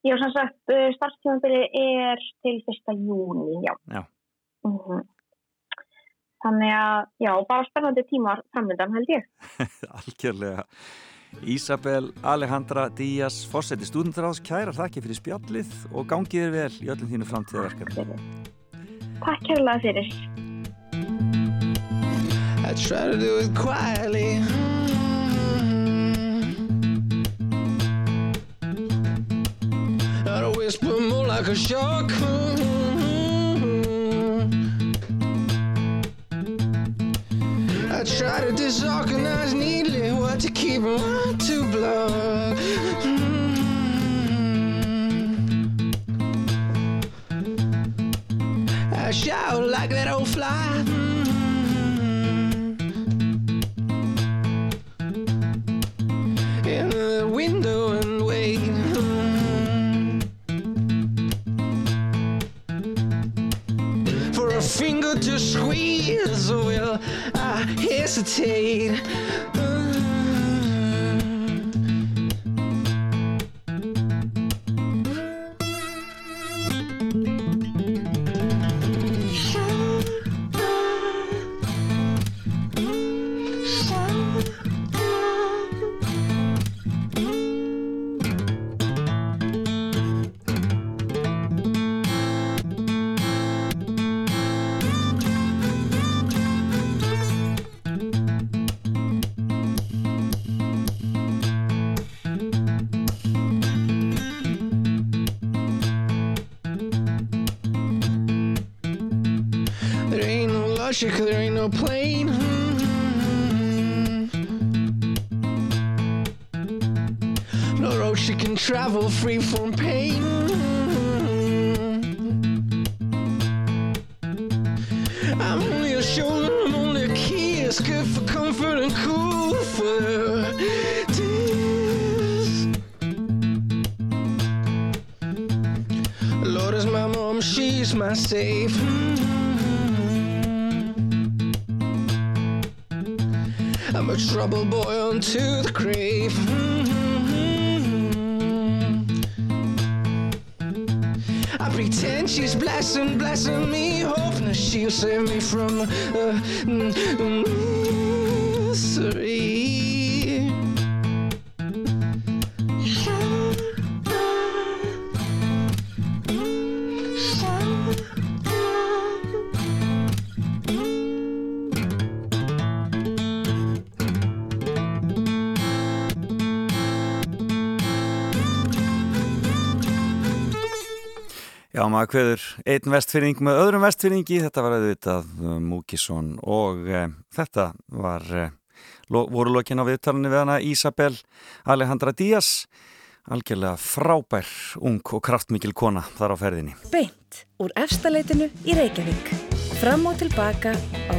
Já, sem sagt, uh, starfstjónabili er til fyrsta júni, já. Já. Uh mhm. Þannig að, já, bara spennandi tímar framöndan held ég. Algjörlega. Ísabel Alejandra Díaz, fórseti stúdendaráðs, kæra þakki fyrir spjallið og gangið er vel í öllum þínu framtíðaverkefni. Takk kærlega fyrir. I try to do it quietly. Not a whisper, more like a shock. I try to disorganize neatly what to keep and what to block. Mm. I shout like that old fly. To squeeze, will I hesitate? Cause there ain't no plane. Unto the grave. I pretend she's blessing, blessing me, hoping she'll save me from uh, maður hverður einn vestfyrning með öðrum vestfyrningi, þetta var auðvitað uh, Múkisson og e, þetta var, e, lo, voru lokin á viðtalunni við hana Ísabel Alejandra Díaz, algjörlega frábær, ung og kraftmikil kona þar á ferðinni. Beint úr efstaleitinu í Reykjavík, fram og tilbaka á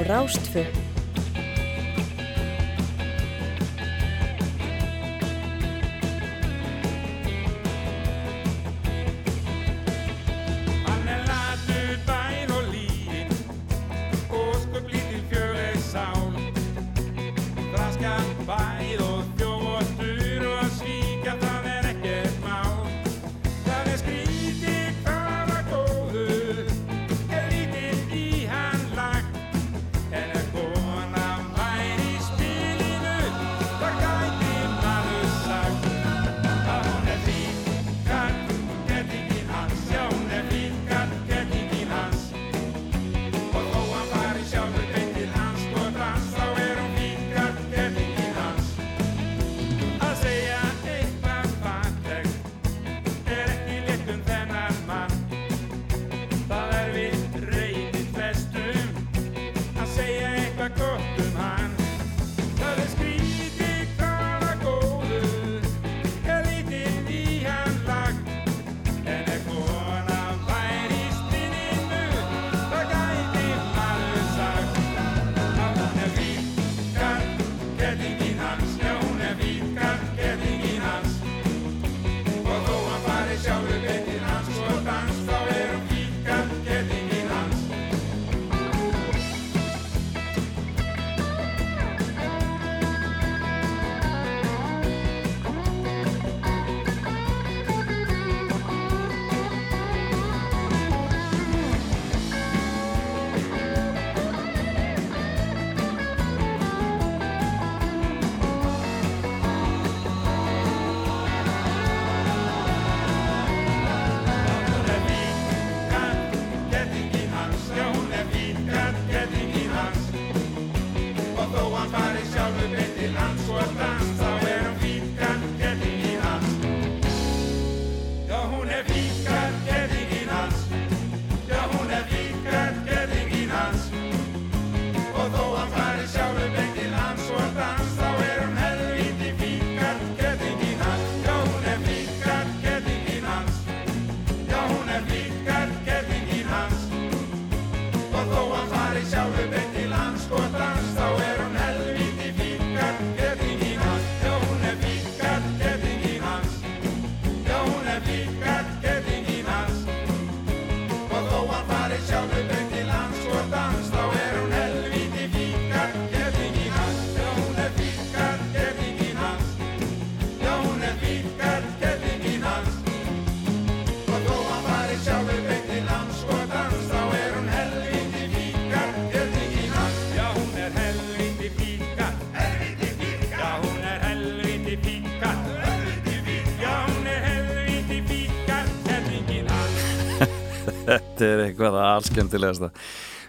Rástfjö. Þetta er eitthvað allskemtilegast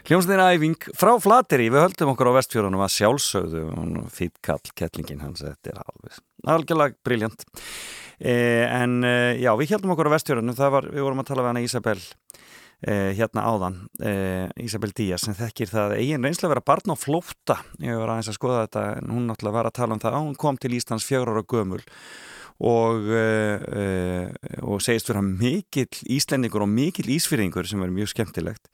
Hljómsnir æfing frá Flateri við höldum okkur á vestfjörðunum að sjálfsögðu. Og fýtt kall kettlingin hans þetta er alveg, algjörlega briljant eh, en eh, já, við heldum okkur á vestfjörðunum, það var, við vorum að tala við hana Ísabel eh, hérna áðan eh, Ísabel Díaz sem þekkir það eigin reynslega að vera barn á flótta. Ég var aðeins að skoða þetta en hún náttúrulega var að tala um það hún kom til Íslands fjögur ára gömul og, uh, og segist vera mikill íslendingur og mikill ísfyrringur sem verður mjög skemmtilegt.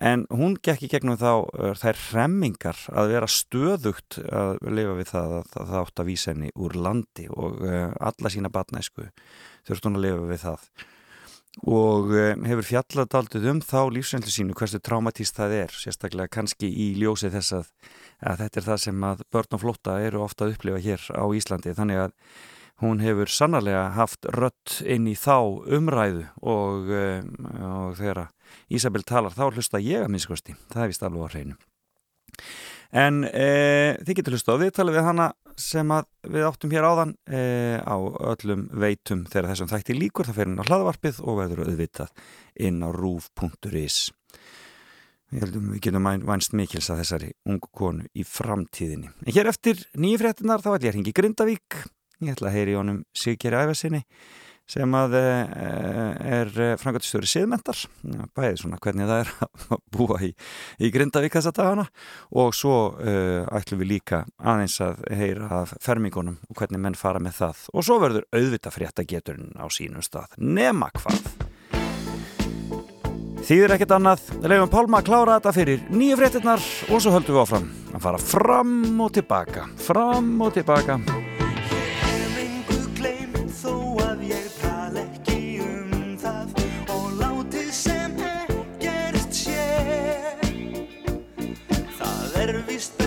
En hún gekk í gegnum þá þær remmingar að vera stöðugt að lifa við það að það átt að vísa henni úr landi og uh, alla sína batnæsku þurft hún að lifa við það. Og uh, hefur fjallat aldrei um þá lífsvendlu sínu hversu traumatíst það er sérstaklega kannski í ljósið þess að, að þetta er það sem að börn og flótta eru ofta að upplifa hér á Íslandi. Þannig að hún hefur sannarlega haft rött inn í þá umræðu og, og þegar Ísabel talar þá hlusta ég að minnskosti, það er vist alveg á hreinu. En e, þið getur hlusta á við talið við hana sem við áttum hér áðan e, á öllum veitum þegar þessum þætti líkur, það fer inn á hlaðvarpið og verður auðvitað inn á rúf.is. Við getum vænst mikils að þessari ungu konu í framtíðinni. En hér eftir nýjifréttinar þá ætlum ég að ringi Grindavík Ég ætla að heyri honum Sigger Æfarsinni sem að er frangatistöru siðmentar, bæðið svona hvernig það er að búa í, í Grindavík þessa dagana. Og svo uh, ætlum við líka aðeins að heyra af fermingunum og hvernig menn fara með það. Og svo verður auðvitað fréttageturinn á sínum stað. Nema hvað. Þýðir ekkert annað, leiðum Pálma að klára þetta fyrir nýju fréttinnar og svo höldum við áfram að fara fram og tilbaka. Fram og tilbaka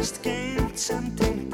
just gained something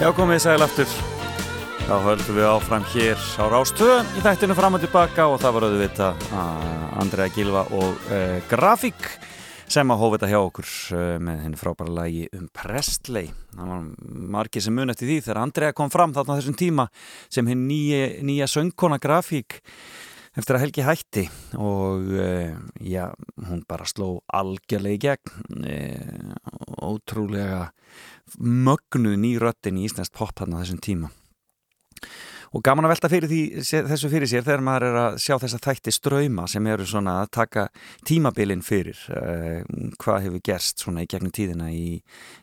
Já, komið sæl aftur. Þá höldum við áfram hér á Rástöðum í þættinu fram og tilbaka og það var auðvitað Andrea Gilva og uh, Grafík sem að hófa þetta hjá okkur uh, með henni frábæra lagi um Prestley. Það var margið sem mun eftir því þegar Andrea kom fram þarna þessum tíma sem henni nýja, nýja söngkona Grafík eftir að helgi hætti og uh, já, hún bara sló algjörlega í gegn ótrúlega mögnuð nýröttin í Íslands pop þarna þessum tíma og gaman að velta fyrir því, þessu fyrir sér þegar maður er að sjá þessa þætti ströyma sem eru svona að taka tímabilin fyrir uh, hvað hefur gerst svona í gegnum tíðina í,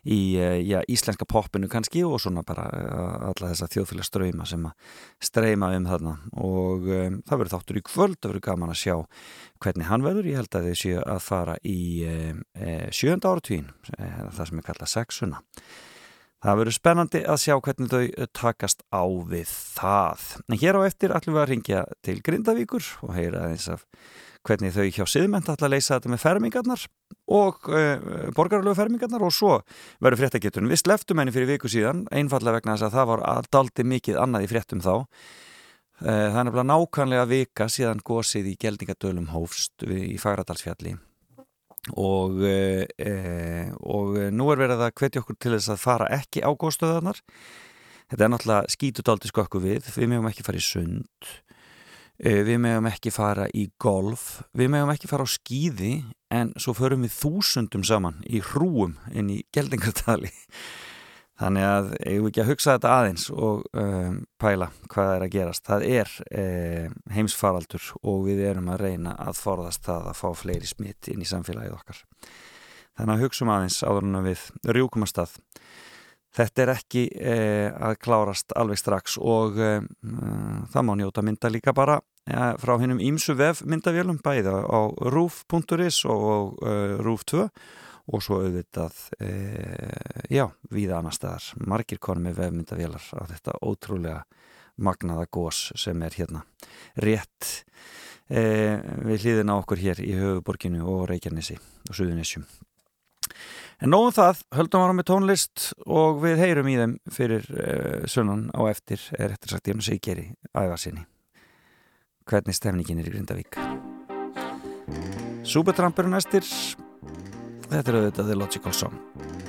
í uh, já, íslenska popinu kannski og svona bara uh, alla þessa þjóðfélag ströyma sem að streyma um þarna. Og um, það verður þáttur í kvöld, það verður gaman að sjá hvernig hann verður, ég held að þið séu að fara í sjönda áratvín það sem er kallað sexuna Það verður spennandi að sjá hvernig þau takast á við það. En hér á eftir ætlum við að ringja til Grindavíkur og heyra eins af hvernig þau hjá siðmenta ætla að leysa þetta með fermingarnar og uh, borgarlegu fermingarnar og svo verður fréttageturinn. Við sleftum henni fyrir viku síðan, einfallega vegna þess að það var aldaldi mikið annað í fréttum þá. Uh, það er nákvæmlega vika síðan gósið í geldingadölum hófst í Fagradalsfjalli og, e, og nú er verið að hvetja okkur til þess að fara ekki á góðstöðanar þetta er náttúrulega skítudaldi skokku við. Við meðum ekki fara í sund. E, við meðum ekki fara í golf. Við meðum ekki fara á skýði en svo förum við þúsundum saman í hrúum inn í geldingartali Þannig að ég vil ekki að hugsa þetta aðeins og um, pæla hvað er að gerast. Það er um, heimsfaraldur og við erum að reyna að forðast það að fá fleiri smitt inn í samfélagið okkar. Þannig að hugsa um aðeins áður en við rjúkum að stað. Þetta er ekki eh, að klárast alveg strax og eh, það má njóta mynda líka bara ja, frá hennum ímsu vef myndavélum bæða á roof.is og uh, roof2 og svo auðvitað e, já, við annar staðar. Margir konum með vefmyndavélar á þetta ótrúlega magnaða gós sem er hérna rétt e, við hlýðin á okkur hér í höfuborginu og Reykjanesi og Suðunessjum en nóðum það, höldum ára með tónlist og við heyrum í þeim fyrir e, sunnan á eftir er eftir sagt Jónu Sigeri aðevað sinni hvernig stefningin er í Grindavík? Súbetrampur næstir Þetta er auðvitað The Logical Song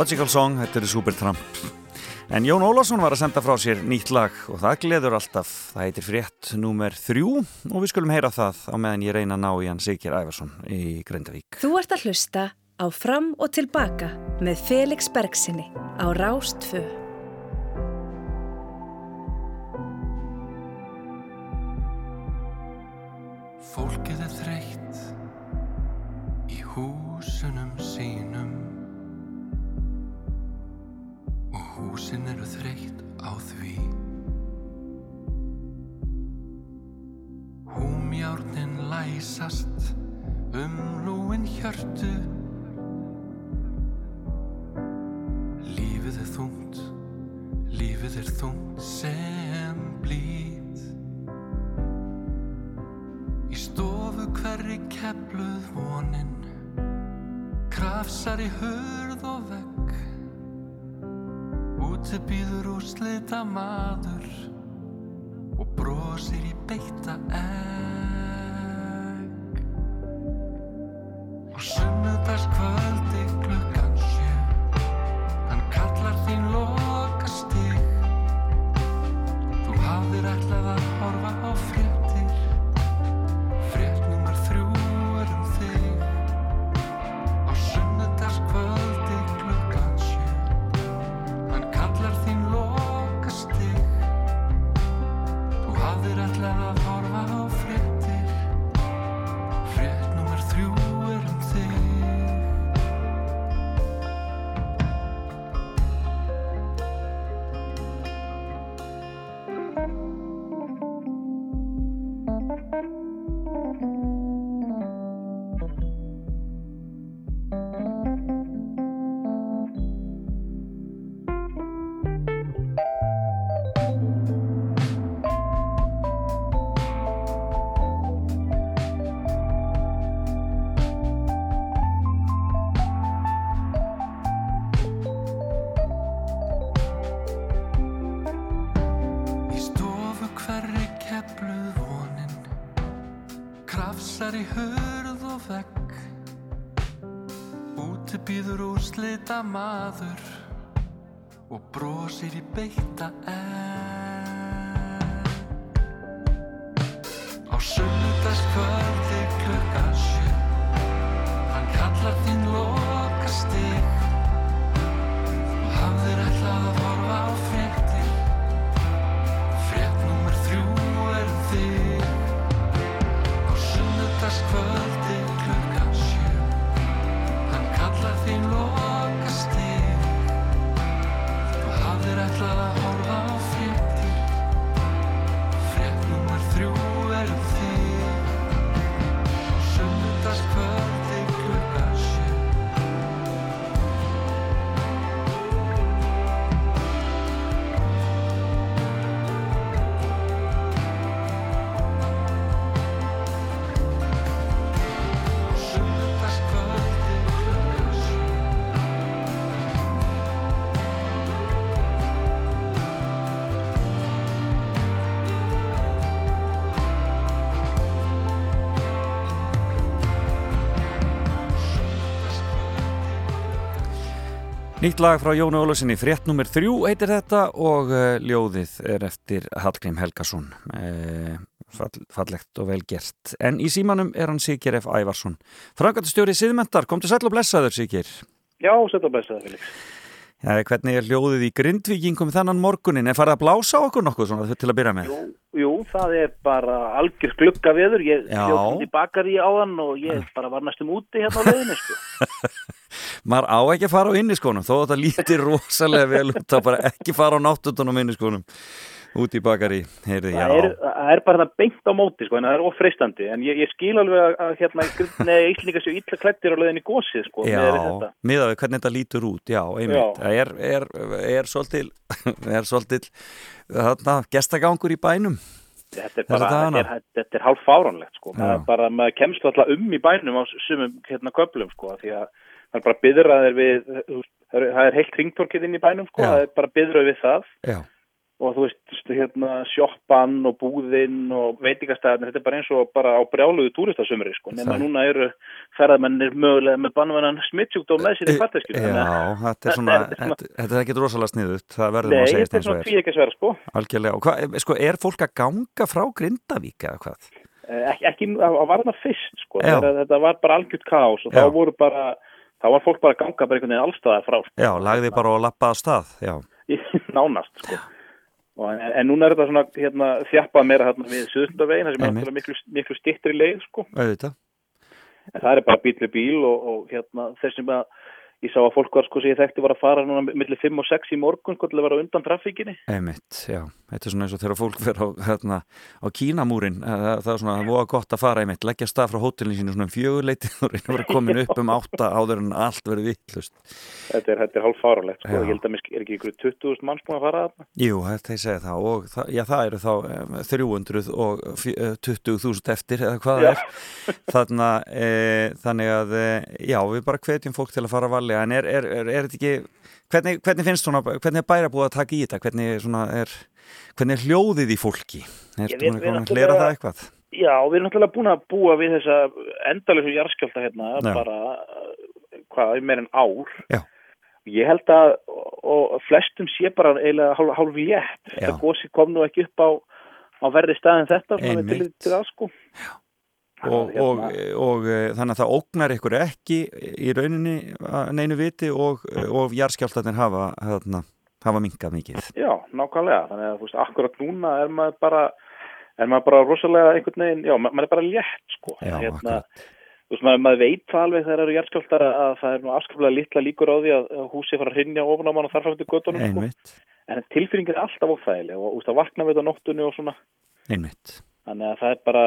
Logical Song, þetta eru Supertramp. En Jón Ólásson var að senda frá sér nýtt lag og það gleður alltaf. Það heitir frétt nummer þrjú og við skulum heyra það á meðan ég reyna að ná í hann Sigir Ævarsson í Grindavík. Þú ert að hlusta á Fram og Tilbaka með Felix Bergsinni á Rástfö. Fólkið er þreytt húsin eru þreytt á því. Húmjárnin læsast um lúin hjörtu. Lífið er þungt, lífið er þungt sem blít. Í stofu hverri kepluð vonin Krafsar í hurð og vegg Úti býður úr slita maður Og brosir í beita egg. Og sunnudagskvöldi klukkan Krafsar í hurð og vegg. Úti býður úr slita maður Og brosir í beita egg Nýtt lag frá Jónu Ólasinni, frétt nummer þrjú heitir þetta og uh, ljóðið er eftir Hallgrím Helgason uh, fall, fallegt og vel gert en í símanum er hann Sigir F. Ævarsson Frangatastjóri Siðmentar, kom til sæl og blessaður Sigir Já, setja blessaði, Felix. ja, Hvernig er ljóðið í Grindvíkingum þennan morgunin, er farið að blása okkur nokkuð svona til að byrja með? Jú, jú, það er bara algjör glugga veður. Ég hljótt í bakari á hann og ég bara var næstum úti hérna á leiðinni, sko. Maður á ekki að fara á inniskónum þó að þetta lítir rosalega vel út að bara ekki fara á náttutunum inniskónum út í bakari, heyrði, Það er, það er bara það beint á móti, sko, en það er ofreistandi. En ég, ég skil alveg að, að hérna, íslendingar séu illa klættir á leiðinni í gósið, sko, Já, miðað við hvernig þetta lítur út, já, einmitt. Það er, er, er svolítil, svolítil, þarna, gestagangur í bænum. Þetta er bara, þetta er, þetta er hálf fáránlegt, sko. Það bara, maður kemst alltaf um í bænum á sumum, hérna, köflum, sko, því að það er bara byðraðir við, veist, það er- er heilt ringtorkið inn í bænum, sko, Já. það er bara byðrað við það. Já, og þú veist, hérna, sjoppan og búðinn og veitingastæðin, þetta er bara eins og bara á brjáluðu túristasumri, sko, nema Það- núna eru ferðamennir mögulega með bannvennan smittsjúkdóm með sér í farteskinu. Já, þetta er svona, þetta, þetta er ekki rosalega sniðut, það verður Nei, maður að segja þetta er eins og svona er. því ekki að sverða, sko. Algjörlega, og hvað, sko, er fólk að ganga frá Grindavík eða hvað? Eh, Ekki, ekki það var það fyrst, sko, þetta var bara algjört kaos og Já. þá voru bara, þá var fólk bara að ganga bara einhvern veginn allstaðar frá, sko. Já, lagði bara og lappaði á stað, já. nánast sko. Og en, en núna er þetta svona hérna, þjappað meira hérna, við Suðundavegin það sem er náttúrulega miklu, miklu stittri leið sko. Auðvitað. en það er bara bíl við bíl og, og hérna, þessum að ég sá að fólk var sko sem ég þekkti var að fara núna millir 5 og 6 í morgun sko til að vera undan trafíkinni Einmitt, já. Þetta er svona eins og þegar fólk fer á, hérna, á Kínamúrin, það, það er svona, það voða gott að fara einmitt, leggja stað frá hótelin sínu svona um fjöguleiti og reyna að vera komin upp um átta áður en allt verið vittlust. þetta er, þetta er hálf fáralegt sko. Já. ég held að mér er ekki ykkur 20.000 manns búin að fara þarna Jú, þetta ég segi það og það, já, það eru þá um, 300 og fjö- eh, 20.000 eftir eða hvað það er. Þarna, e, þannig að, já, varlega, en er, er, er, er þetta ekki, hvernig, hvernig finnst svona, hvernig er bæra búið að taka í þetta, hvernig er, hvernig er hljóðið í fólki? Er þetta búin að hlera það eitthvað? Já, við erum náttúrulega búin að búa við þessa endalösu jarðskjálta hérna Já. bara, hvað, í meir en ár. Já. Ég held að, og flestum sé bara eiginlega hálf, hálf létt. Já. Þetta gósi kom nú ekki upp á, á verði staðin þetta, svona til, það sko. Og, Hérna- og, og e, þannig að það ógnar ykkur ekki í rauninni að neinu viti og, og jarðskjálftarnir hafa, hérna, hafa minkað mikið. Já, nákvæmlega. Þannig að, veist, akkurat núna er maður bara, er maður bara rosalega einhvern veginn, já, ma- maður er bara létt sko. Já, hérna. Þú veist, maður, maður veit það alveg þegar eru jarðskjálftar að, að það er nú afskaplega litla líkur á því að, húsi fara að hrinja ofan á mann og þarf fram til göttunum sko. En tilfinningin er alltaf óþægileg og þú veist að vakna við þetta nóttunni og svona einmitt. þannig að það er bara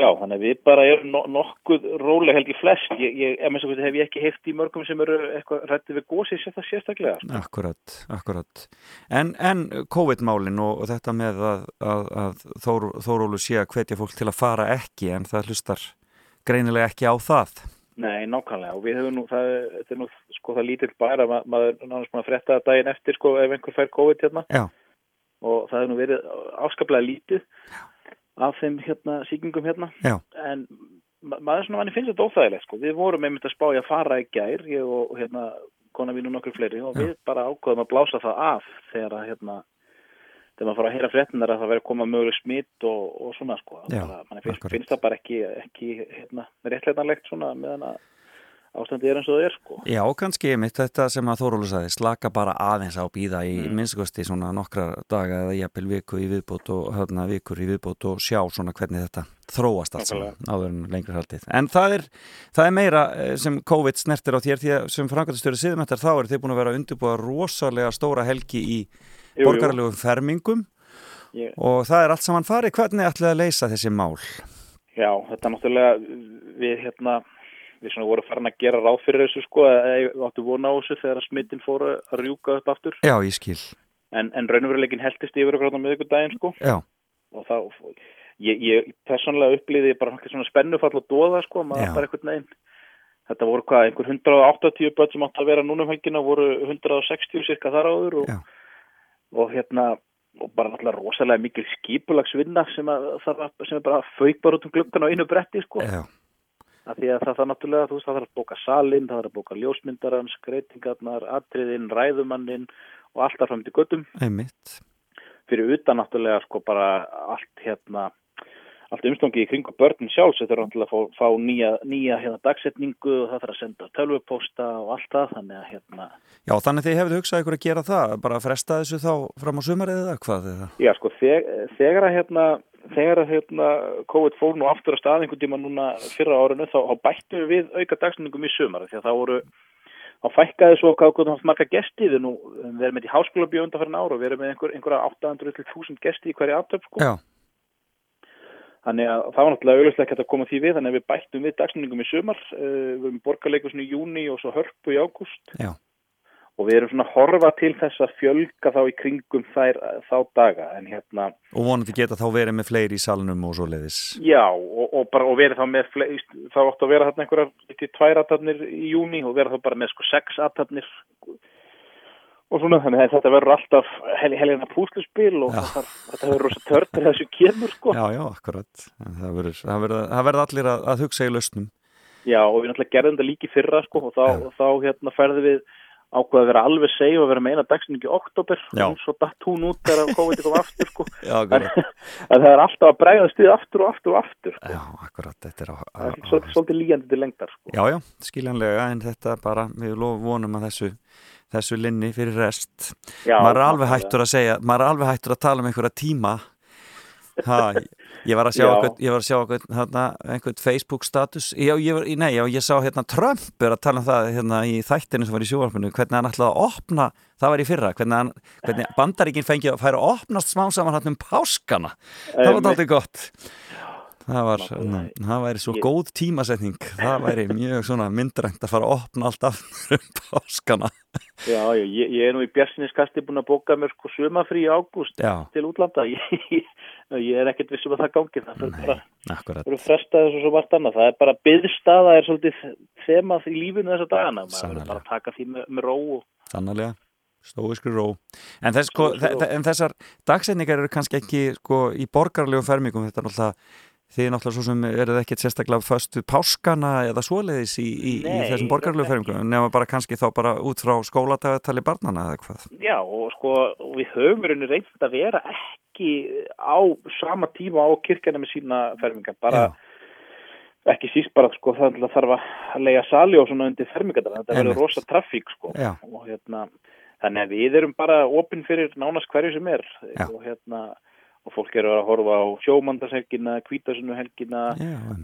já, þannig að við bara erum no nokkuð róleg held í flest ég, ég, ef minnst að hef ég ekki heilt í mörgum sem eru eitthvað rættið við gósi sér það sérstaklega sko. Akkurat, akkurat. En, en COVID-málin og, og þetta með að, að, að Þór, Þórólu sé að hvetja fólk til að fara ekki en það hlustar greinilega ekki á það. Nei, nákvæmlega og við höfum nú, það, þetta er nú sko það lítill bara, ma maður er náttúrulega búin að frétta það daginn eftir sko ef einhver fær COVID hérna Já, og það hefur nú verið afskaplega lítið af þeim hérna síkingum hérna já, en ma maður svona manni finnst þetta óþægilegt sko. við vorum einmitt að spá í að fara í gær ég og hérna kona mín og nokkur fleiri og Já. við bara ákvaðum að blása það af þegar að hérna þegar maður fara að heyra fréttinar að það verður að koma möguleg smitt og, og svona sko Já, manni finnst, finnst það bara ekki, ekki hérna, réttleitanlegt svona meðan að ástandi er eins og það er sko já, kannski mitt þetta sem að Þórólu sagði, slaka bara aðeins á býða í mm. minnstakosti svona nokkra daga eða jafnvel viku í viðbót og hérna vikur í viðbót og sjá svona hvernig þetta þróast saman áður en lengur haldið. En það er, það er meira eh, sem COVID snertir á þér því að sem frangatastjóri siðmættar þá er þið búin að vera undirbúa rosalega stóra helgi í Jú, jú. borgarlegum fermingum Ég, og það er allt saman farið. Hvernig ætlið að leysa þessi mál? Já, þetta er náttúrulega við hérna við svona vorum farin að gera ráð fyrir þessu sko við áttu vona á þessu þegar smittin fóru að rjúka upp aftur. Já, ég skil. en, en raunveruleikin heldist yfir okkur á miðvikudaginn sko. Já, og þá ég, ég persónulega upplýði bara svona spennufall og dóða sko maður bara einhvern veginn þetta voru hvað, einhver 180 börn sem átt að vera núna um helgina voru 160 cirka þar áður og, og hérna og bara náttúrulega rosalega mikil skipulagsvinna sem, að, sem er bara fauk bara út um gluggan á einu bretti sko. Já, að því að það þarf náttúrulega, þú veist, það þarf að bóka salin, það þarf að bóka ljósmyndarans, skreitingarnar, atriðin, ræðumannin og allt þar fram til göttum. einmitt. Fyrir utan náttúrulega sko bara allt hérna, allt umstangi í kringum börnin sjálfs, þetta er náttúrulega að fá, fá nýja, nýja hérna dagsetningu og það þarf að senda tölvupósta og allt það, þannig að hérna, Já, þannig þið hefðu hugsað ykkur að gera það, bara að fresta þessu þá fram á sumarið eða hvað eða? já sko, þeg, þegar að hérna, þegar að hérna COVID fór nú aftur að stað einhvern tíma núna fyrra árinu, þá, þá bættum við auka dagsetningum í sumar, því að það voru þá fækkaði svo haft marga gesti við nú, við erum með í háskóla bjónda fyrir ára og við erum með einhver, einhverja 800 til 1000 gesti í hverja aftöp sko. Þannig að það var náttúrulega auðvitað ekki að koma því við þannig að við bættum við dagsningum í sumar uh, við erum borgarleikusinu í júni og svo hörpu í ágúst. Já, og við erum svona að horfa til þess að fjölga þá í kringum þær, þá daga en hérna, og vonandi geta þá verið með fleiri í salnum og svo leiðis. já og, og, bara, og verið þá með fle, þá áttu að vera þarna einhverjar til tvær aðtarnir í júni og vera þá bara með sko sex aðtarnir og svona þannig að þetta verður alltaf hel, helina púsluspil og það, þetta verður rosa törnir þessu kemur sko. Já, já, akkurat. Það verður, allir að, að hugsa í lausnum. Já, og við náttúrulega gerðum þetta líki fyrra sko, og þá, Já. og þá hérna færði við ákveða að vera alveg seg og vera með eina dagsningi oktober og svo datt hún út þegar COVID kom aftur sko. Já, það er alltaf að bregða stuð aftur og aftur og aftur sko. Já, akkurat, þetta er á, á, er á, svolítið, líjandi til lengdar sko. Já, já, skiljanlega, en þetta bara, við vonum að þessu, þessu linni fyrir rest. Já, maður er alveg hættur að segja, maður er alveg hættur að tala um einhverja tíma. Ha, ég var að sjá einhvern, hérna, einhvern Facebook status, já, ég nei, já, ég sá hérna Trump er að tala um það hérna í þættinu sem var í sjóarfinu, hvernig hann ætlaði að opna, það var í fyrra, hvernig, hann, hvernig bandaríkinn fengi að færa að opnast smá saman hann um páskana. Það var aldrei gott. Það var, ná, það væri svo Ég- góð tímasetning. Það væri mjög svona myndrænt að fara að opna allt af páskana. Já, já, ég, ég er nú í björnsinniskasti búin að bóka mér sko sumafrí í ágúst til útlanda. Ég, ég er ekkert vissum að það gangi það fyrir bara akkurat. fyrir frestað þessu svo margt annað. Það er bara byðstaða er svolítið þemað í lífinu þessa dagana. Maður verður bara að taka því með, með ró og Sannarlega, stóiskri ró. En, þess, sko, ró. en þessar dagsetningar eru kannski ekki sko, í borgarlegum fermingum. Þetta er náttúrulega þið náttúrulega svo sem eruð ekkert sérstaklega föstu páskana eða svoleiðis í, í, í Nei, þessum borgarlegum þetta fermingum nema bara kannski þá bara út frá skólatali barnana eða hvað? Já, og sko, við höfum verið reynd að vera ekki á sama tíma á kirkjana með sína fermingar, bara ekki síst bara, sko, það þarf að lega sali og svona undir fermingarnar, þetta verður rosa trafík, sko, Já. og hérna, þannig að við erum bara opinn fyrir nánast hverju sem er, Já. og hérna, og fólk eru að horfa á sjómandarshelgina, kvítasunnuhelgina,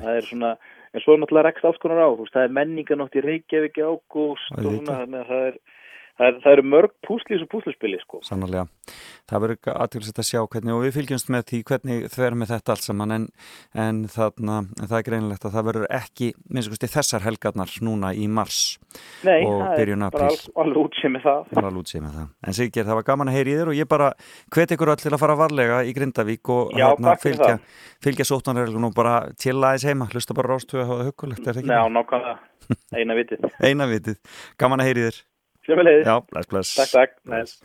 það er svona, en svo er náttúrulega rekst alls konar á, veist, það er menninganótt í Reykjavík ágúst og svona, þannig að það er, það, er, það eru mörg púslís og púsluspili, sko. Sannarlega. Það verður aðtilsett að sjá hvernig og við fylgjumst með því hvernig þau er með þetta allt saman en, en þarna, það er greinilegt að það verður ekki, minnst kosti þessar helgarnar núna í mars Nei, og það byrjun er bara apríl. al- alveg útsið með það. Það var alveg útsið með það. En Siggeir, það var gaman að heyri þér og ég bara hvet ykkur öll til að fara varlega í Grindavík og Já, fyrir fylgja, það. fylgja sóttanreglun og bara chilla aðeins heima, hlusta bara rástu að hafa huggulegt, er það Já, ekki? nákvæmlega, eina vitið. Eina vitið. Gaman að heyri þér. Sjöfumlegið, Já, bless, bless. takk, takk. Bless.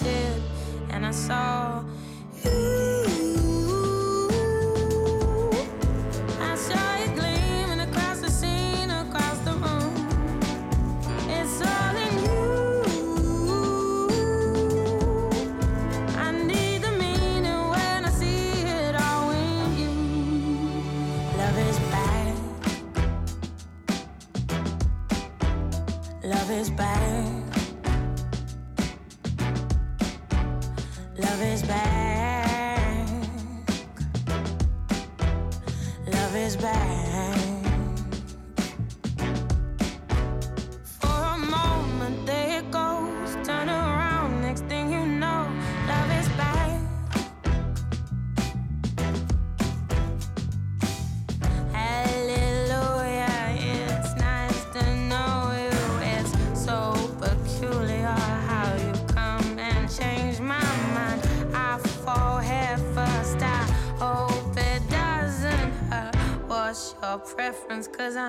Did, and I saw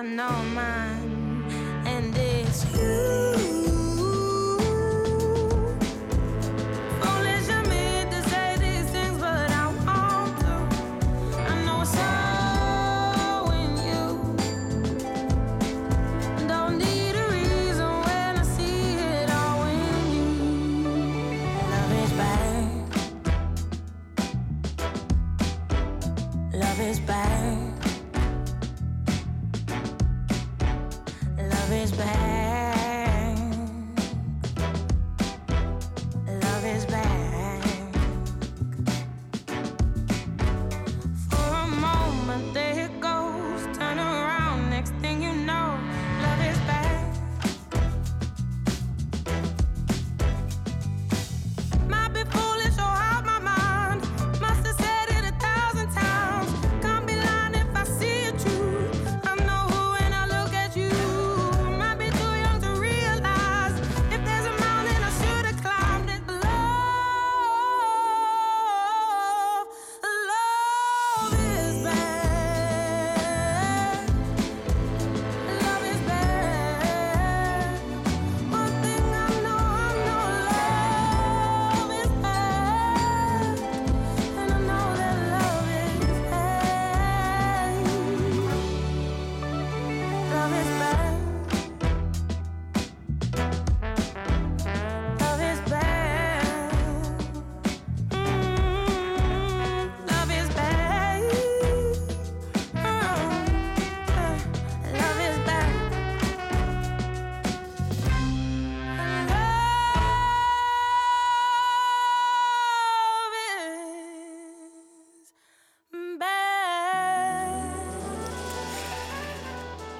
know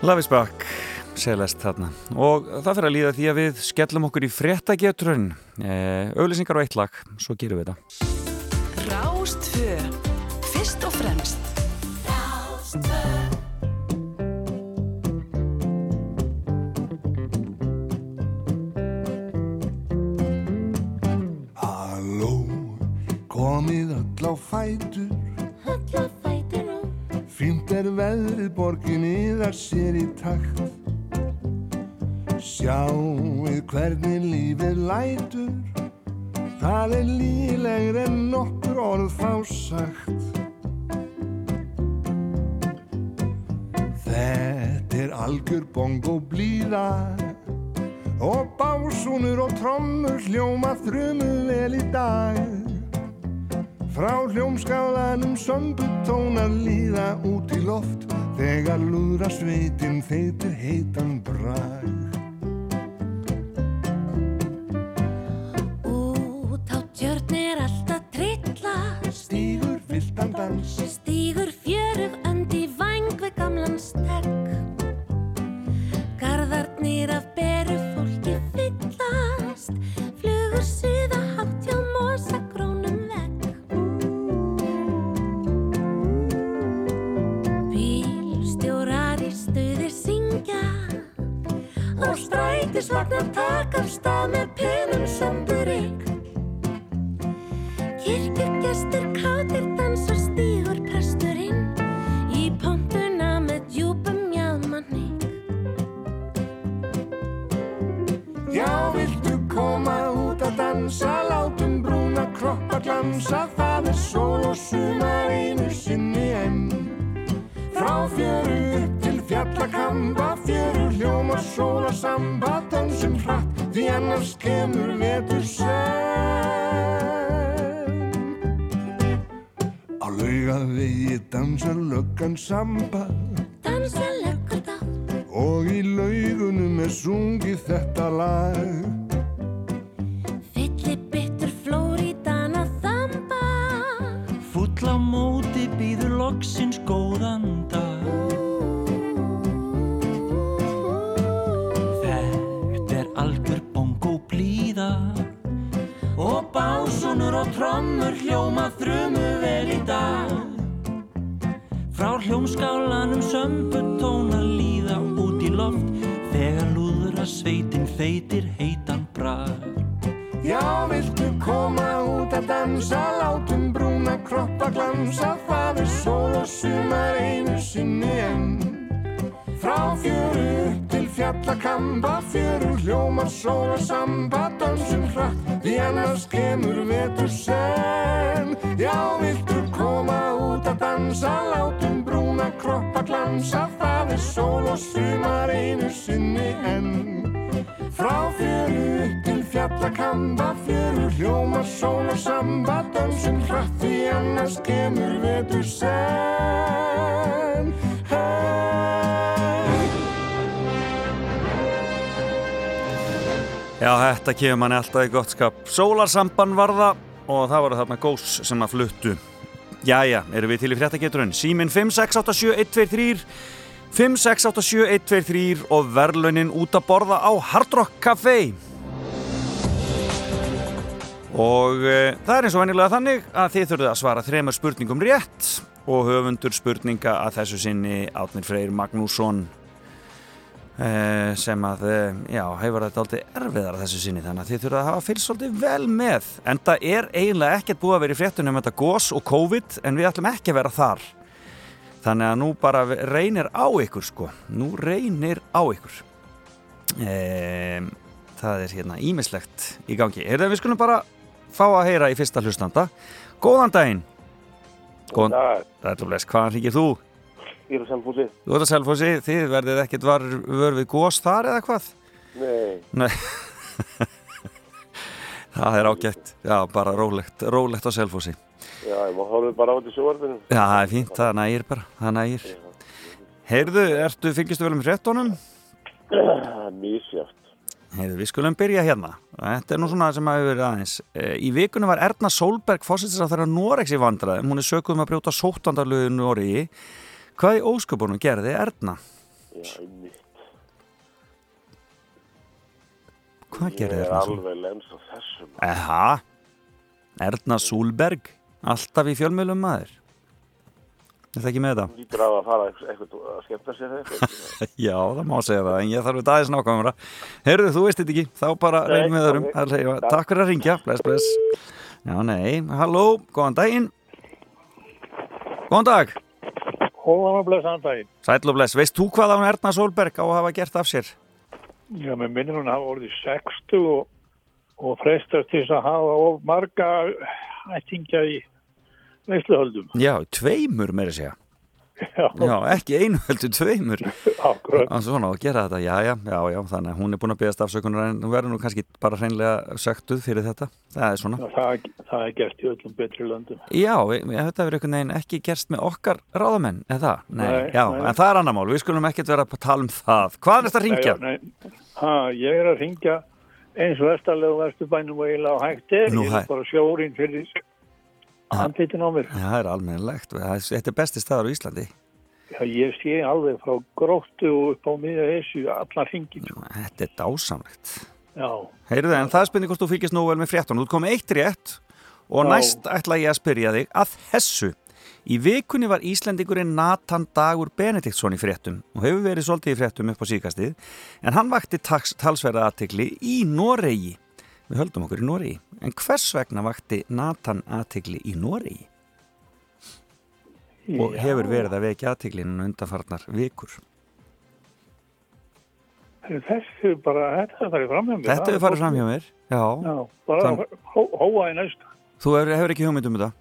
Love is back, selest þarna. Og það fyrir að líða því að við skellum okkur í frettagetrun eh, auðlýsingar og eitt lag, svo gerum við þetta. Rástfö Fyrst og fremst. Rástfö Halló komið all á fætu er veðrið borgin yðar sér í takt. Sjáuð hvernig lífið lætur, það er lílegir en nokkur orð þá sagt. Þetta er algjör bong og blíða og básúnur og trommur hljóma þrjumul vel í dag. Frá hljómskálanum sömbutónar líða út í loft Þegar lúðra sveitin þeitir heitan brag. Books. Þetta kemur manni alltaf í gott skap. Sólarsamban var það og það voru þarna gós sem að fluttu. Jæja, erum við til í fréttageturinn. Símin 5687123 5687123 og verðlaunin út að borða á Hard Rock Café. Og e, það er eins og venjulega þannig að þið þurfið að svara þremur spurningum rétt og höfundur spurninga að þessu sinni Átnir Freyr Magnússon sem að, e, já, hefur þetta aldrei erfiðar þessu sinni þannig að þið þurfið að hafa fylgst svolítið vel með. En það er eiginlega ekkert búið að vera í fréttunum um þetta gós og COVID en við ætlum ekki að vera þar. Þannig að nú bara reynir á ykkur sko, nú reynir á ykkur. E, það er hérna ímislegt í gangi, er það við skulum bara fá að heyra í fyrsta hlustanda. Góðan daginn. Góðan dag. Hvaðan ríkir þú? Ég er á Selfossi. Þú ert að selfósi, þið verðið ekkert var, vör við gós þar eða hvað? Nei, Nei Það er ágætt, já bara rólegt, rólegt á selfósi já, ég má horfið bara á þetta sjóarfinu. Já, það er fínt, það nægir bara, það nægir Heyrðu, ertu, fylgistu vel um fréttonum? Mísjátt. Heyrðu, við skulum byrja hérna Þetta er nú svona sem hafi verið aðeins Eh, Í vikunum var Erna Solberg fósittis að þeirra Norex í vandræðum Hún er sökuð um að brjóta sóttandarluðu Noregi Hvað í ósköpunum gerði Erna? Já, einmitt. Hvað gerði Ég er Erna Solberg? alveg lens á þessum. Eha, Erna Solberg Alltaf í fjölmjölum maður Er það ekki með þetta? Lítur á að fara eitthvað, að skemmta sér eitthvað. Já, það má segja það, en ég þarf þetta aðeins nákvæmra. Heyrðu, þú veist þetta ekki, þá bara reynum við segja, Takk. Takk fyrir að ringja, bless, bless. Já, nei, halló, góðan daginn. Góðan dag. Hóðan og blessaðan daginn. Sæll og bless, veist þú hvað án Erna Solberg á að hafa gert af sér? Já, með minnum hún hafa orðið 60 og, og frestast til að hafa of marga ættingja í veisluhöldum. Já, tveimur meira að segja. Já, Já, ekki einu heldur tveimur. Og svona að gera þetta, já, já, já, já, þannig að hún er búin að beðast afsökunar en verður nú kannski bara hreinlega söktuð fyrir þetta. Það er svona. Já, það, það er gert í öllum betri löndum. Já, þetta verður einhvern veginn ekki gerst með okkar ráðamenn, eða það? Nei, Nei, já, nei. en það er annar mál, við skulum ekkert vera að tala um það. Hvað er þetta að ringja? Ha, ég er að ringja eins vestarlegu vesturbænum og eiginlega á hægt er. Nú, ég er bara sjórin fyrir andlitin á mér. Það er almennilegt, þetta er besti staðar á Íslandi. Ég sé alveg frá gróttu og upp á miðja þessu allar hringin. Sko. Þetta er dásamlegt. Já, Heyrðu, en það spurning hvort þú fylgist nú vel með fréttunum. Þú komið eitt rétt og Já. næst ætla ég að spyrja þig að þessu. Í vikunni var Íslendingurinn Nathan Dagur Benediktsson í fréttum og hefur verið svolítið í fréttum upp á síkastið en hann vakti talsverða aðtegli í Noregi. Við höldum okkur í Noregi. En hvers vegna vakti Nathan aðtegli í Noregi? Og hefur verið að vekja aðteglinu undanfarnar vikur. Þessu bara, þetta er farið fram hjá mér. Þetta hefur farið fram hjá mér. Já. Já, bara Þann- hó, hóa í næstu. Þú hefur, hefur ekki hugmynd um þetta?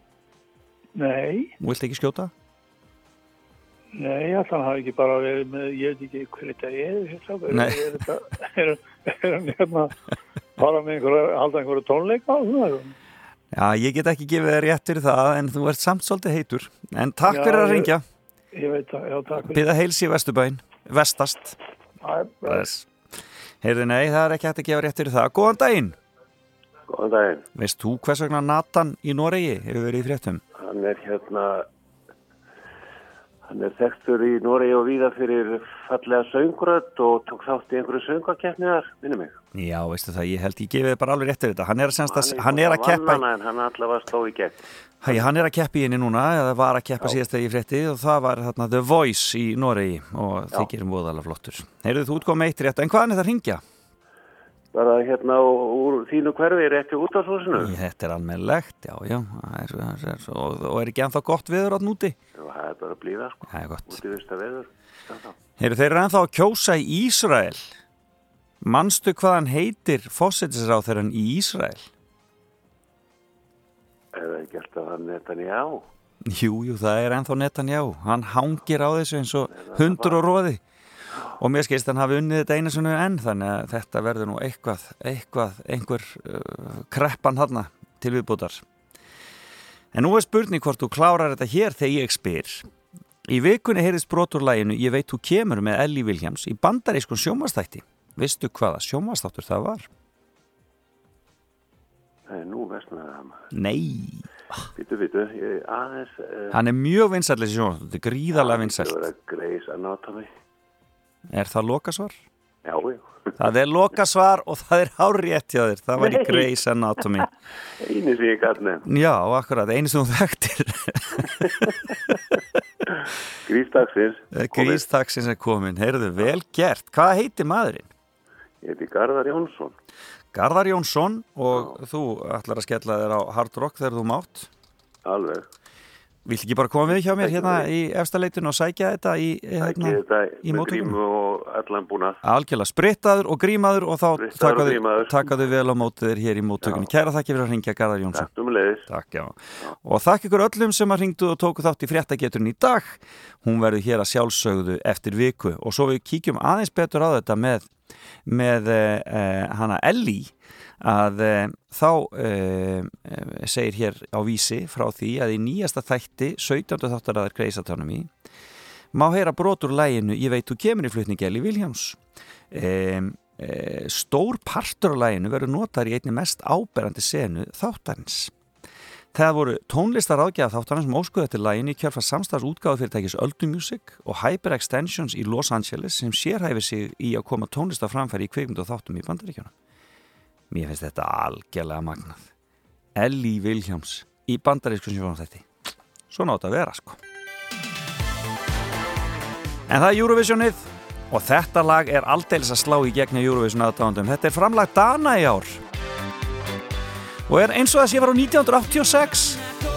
Nei, Þú vilt ekki skjóta? nei, allan hafi ekki bara verið með, ég veit ekki hver þetta er, er, Nei. er, þetta, er, er hann hérna, bara með einhverja, halda einhverju tónleika og svona. Já, ég get ekki gefið þér rétt fyrir það en þú ert samt svolítið heitur. En takk Já, fyrir að ég- ringja. Ég veit það, já, takk fyrir. Byða heils í Vesturbæn. Vestast. Heyrðu, nei, það er ekki hægt að gefa rétt fyrir það. Góðan daginn. Góðan daginn. Veist þú hvers vegna Nathan í Noregi hefur verið í fréttum? Hann er hérna, hann er þekktur í Noregi og víða fyrir fallega söngurödd og tók þátt í einhverju söngakefniðar, minnum mig. Já, veistu það, ég held ég gefið bara alveg rétt fyrir þetta. Hann er, semst að, hann er að keppa Vannana, en hann allavega sló í gegn. Hæ, hann er að keppa í henni núna, eða var að keppa síðast þegar ég frétti og það var þarna The Voice í Noregi og Já. þykir um voðalega flottur. Heyrðu, þú út komið eitt rétt, en hvaðan er það að ringja? Var það hérna úr þínu hverfi rétti út á svosinu? Þetta er almennlegt, já, já, það er, það er, og, og er ekki ennþá gott viður átt núti? Já, það er bara að blíða, sko. Það er gott. Úti vista veður. Já, þá. Heyrðu, þeir eru ennþá að kjósa í Ísrael. Manstu hvað hann heitir fósætisráþeran í Ísrael? Eða ekki alltaf hann netan já. Jú, jú, það er ennþá netan já. Hann hangir á þessu eins og hundur og róði. Og mér skilst hann hafi unnið þetta einu svona enn þannig að þetta verður nú eitthvað, eitthvað, einhver uh, kreppan hann til viðbútar. En nú er spurning hvort þú klárar þetta hér þegar ég spyr. Í vikunni heyrðist brotur læginu Ég veit þú kemur með Ellie Williams í bandarískun sjómastætti. Vistu hvaða sjómastáttur það var? Það er nú vestnaði það maður. Nei, býtu, ég aðeins... Uh, hann er mjög gríðarlega Það vinsælt. er Grey's Anatomy. Er það lokasvar? Já, já. Það er lokasvar og það er hárétt hjá þér. Það var í Nei. Grey's Anatomy. Einu sem ég gæt nefn. Já, akkurat, einu sem þú þekktir. Grístaksins. Grístaksins er komin. Heyrðu, vel gert. Hvað heitir maðurinn? Ég heiti Garðar Jónsson. Garðar Jónsson og þú ætlar að skella þér á Hard Rock þegar þú mátt. Alveg. Vilt ekki bara koma við hjá mér hérna í efstaleitun og sækja þetta í, Ekki hérna, í búnað. Algjörlega, sprittaður og grímaður og þá Sprittaður og takaðu, takaðu vel á mótið þér hér í móttökunni. Kæra þakki fyrir að ringja Garðar Jónsson. Takk um leiðis. Takk, já. Og þakk ykkur öllum sem að ringdu og tóku þátt í fréttageturinn í dag. Hún verður hér að sjálfsögðu eftir viku og svo við kíkjum aðeins betur á þetta með, með uh, hana Ellie að uh, þá segir hér á vísi frá því að í nýjasta þætti 17. þáttaraðar Grey's Anatomy má heyra brotur læginu Ég veit þú kemur í flutningi Ellie Williams uh, stór partur á læginu verður notar í einni mest áberandi senu þáttarins Það voru tónlistar ágjaf þáttarins sem óskuði eftir læginu í kjörfa samstags útgáðu fyrirtækis Öldu Music og Hyper Extensions í Los Angeles sem sérhæfir sig í að koma tónlistar framfæri í kvikmyndu og þáttum í bandaríkjana. Mér finnst þetta algjörlega magnað. Ellie Williams í bandarískun sjónum þetta. Svona átt að vera sko. En það er Eurovisionið og þetta lag er aldeilis að slá í gegn í Eurovision aðdáðandum. Þetta er framlag Dana í ár og er eins og það sé var á 1986.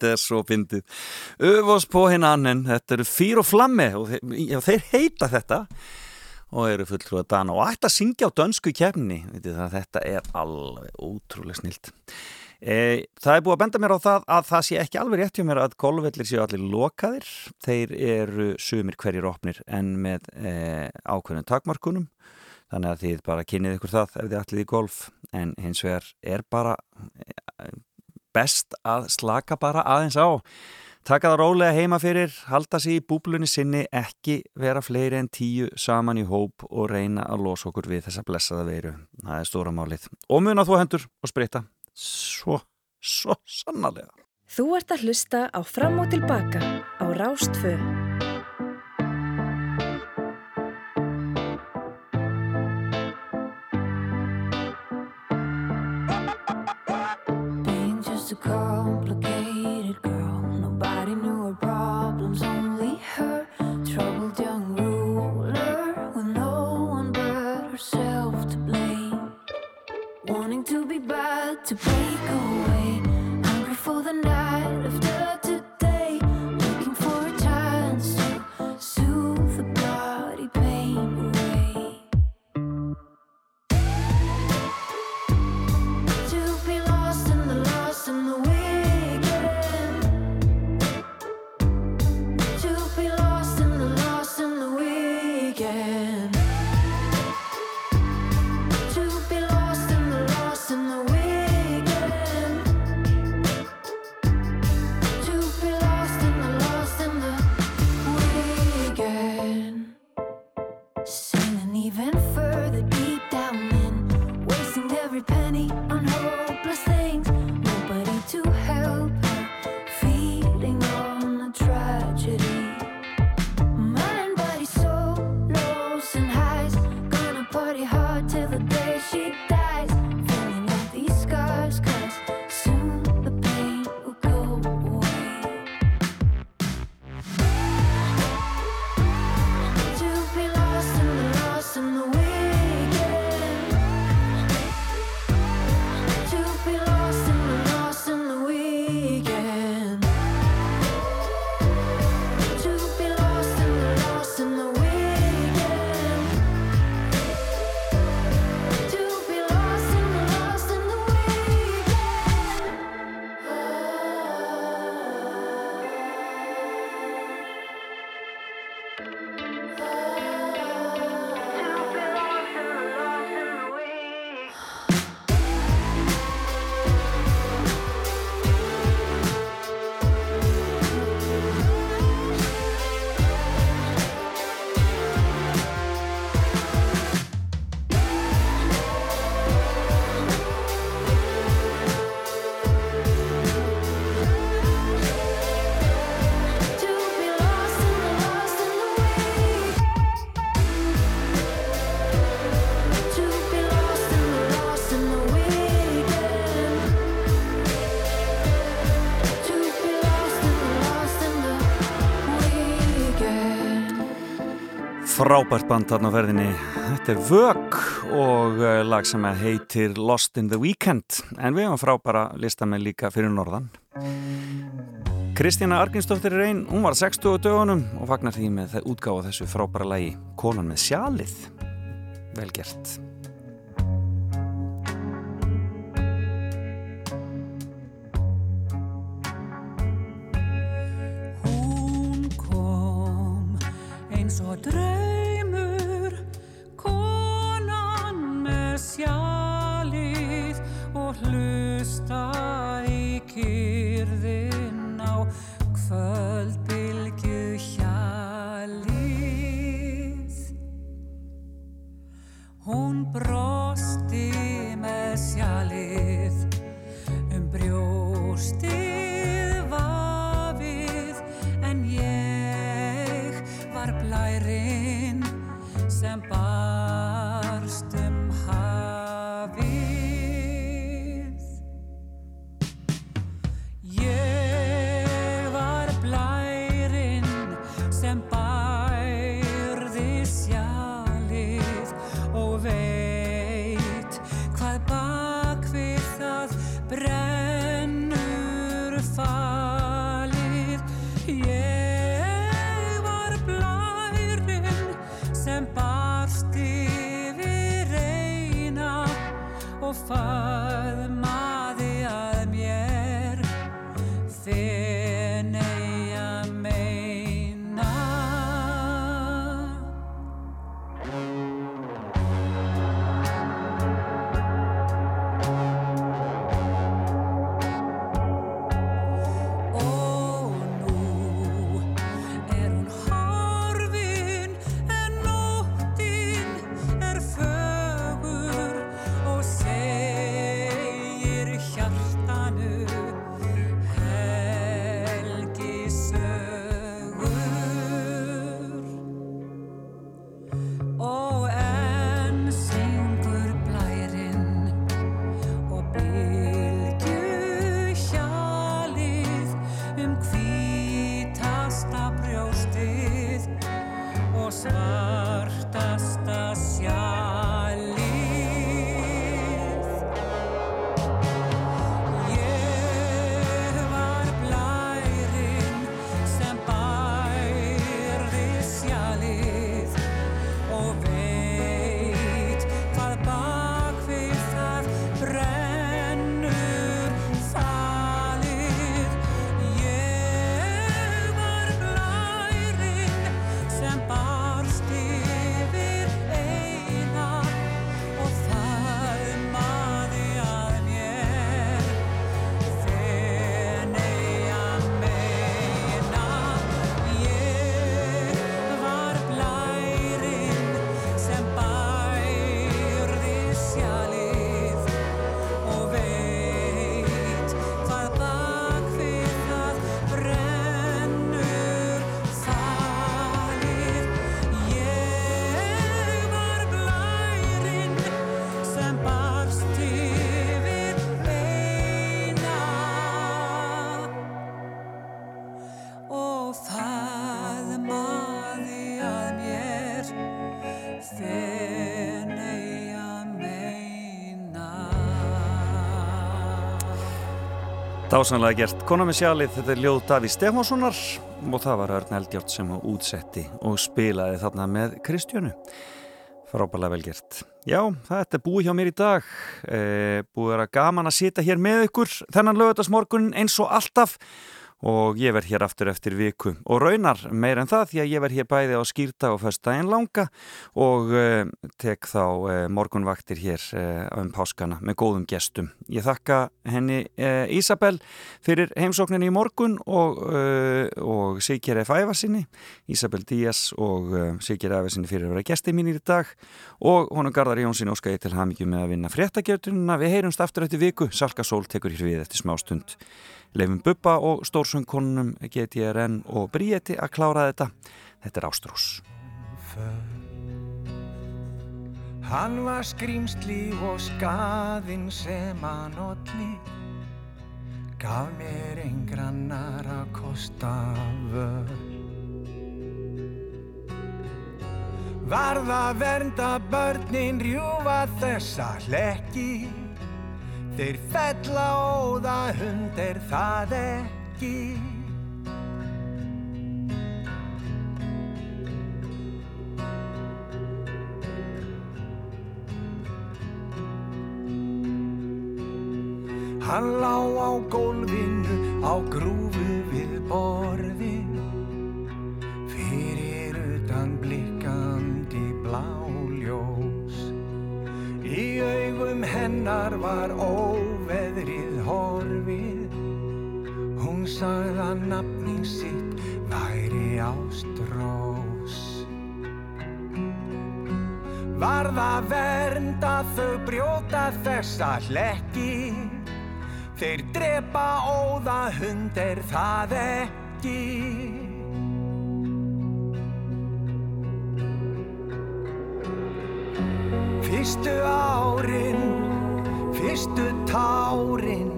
þetta er svo fyndið. Ufos på hinn annen, þetta eru Fyr og Flamme og þeir, þeir heita þetta og eru fulltrúið dana og ætti að syngja á dönsku kefni. Þetta er alveg ótrúlega snilt. E, það er búið að benda mér á það að það sé ekki alveg rétt hjá mér að golfvellir séu allir lokaðir. Þeir eru sumir hverjir opnir en með e, ákveðnum takmarkunum. Þannig að þið bara kynnið ykkur það ef þið allir í golf en hins vegar er bara best að slaka bara aðeins á. Taka það rólega heima fyrir, halda sér í búblunni sinni, ekki vera fleiri en tíu saman í hóp og reyna að losa okkur við þessa blessaða veiru. Það er stóra málið. Og mun að þú hendur og spritta. Svo, svo sannarlega. Þú ert að hlusta á Fram og Tilbaka á Rástfö. Frábært band þarna á ferðinni. Þetta er Vög og eh, lag sem heitir Lost in the Weekend. En við hefum frábæra listamenn líka fyrir norðan. Kristína Arginsdóttir er einn, hún var 60 dögunum og fagnar því með það útgáfa þessu frábæra lagi Konan með sjalið. Vel gert. Hún kom eins og draumur, sjalið og hlustaði í kyrðin á kvöldbylgju hjalið. Hún brosti með sjalið um brjóstið vafið en ég var blærinn falið Dásanlega gert. Kona með sjalið, þetta er ljóð Daví Stefánssonar og það var Örn Eldjátt sem útsetti og spilaði þarna með Kristjönu. Frábælega vel gert. Já, þetta er búið hjá mér í dag. E, búið að gaman að sita hér með ykkur þennan lögutarsmorgun eins og alltaf og ég verð hér aftur eftir viku og raunar meir en það því að ég verð hér bæði á skýrta og föstudaginn langa og uh, tek þá uh, morgunvaktir hér uh, um páskana með góðum gestum. Ég þakka henni Ísabel fyrir heimsókninni í morgun og, og Sigger F. Ævarsinni, Ísabel Díaz og Sigger Ævarsinni fyrir að vera gesti mínir í dag og honum Garðar Jónsson óska ég til hamingju með að vinna fréttagjörtununa. Við heyrumst aftur eftir viku, Salka Sól tekur hér við eftir smá stund. Leifum Bubba og stórsöngkonunum GTRN og Bríeti að klára þetta. Þetta er Ástrós. Hann var skrýmsli og skaðinn sem hann olli Gaf mér einn grannar að kosta völ Varða vernda börnin rjúfa þessa hlekki Þeir fella óða hund er það ekki? Hann lá á gólfinu á grúfu við borðin hennar var óveðrið horfið. Hún sagði að nafnin sitt væri Ástrós. Varða vernda þau brjóta þessa hlekki. Þeir drepa óða hund er það ekki? Fyrstu árin, fyrstu tárin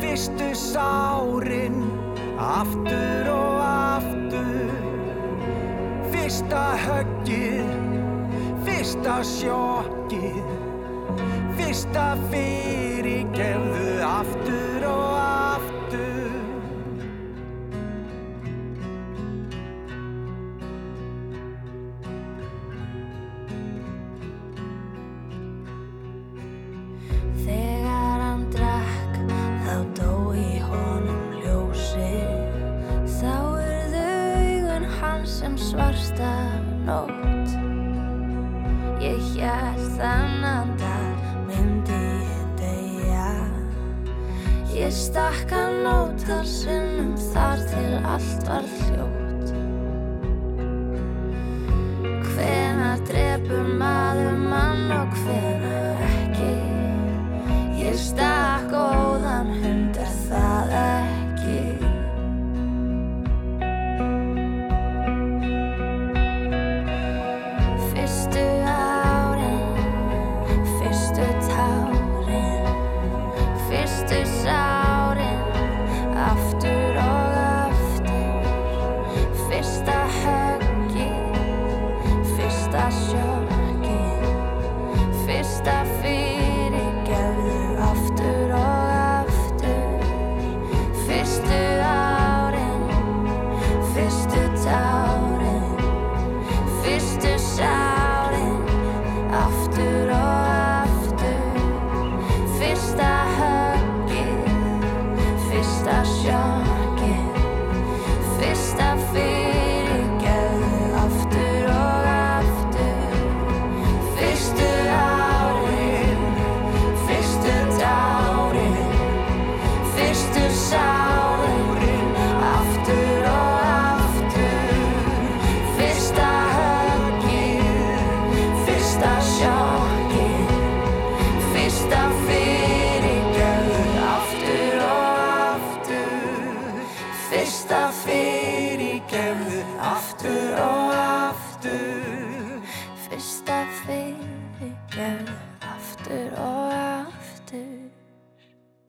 Fyrstu sárin, aftur og aftur. Fyrsta höggið, fyrsta sjokkið. Fyrsta og aftur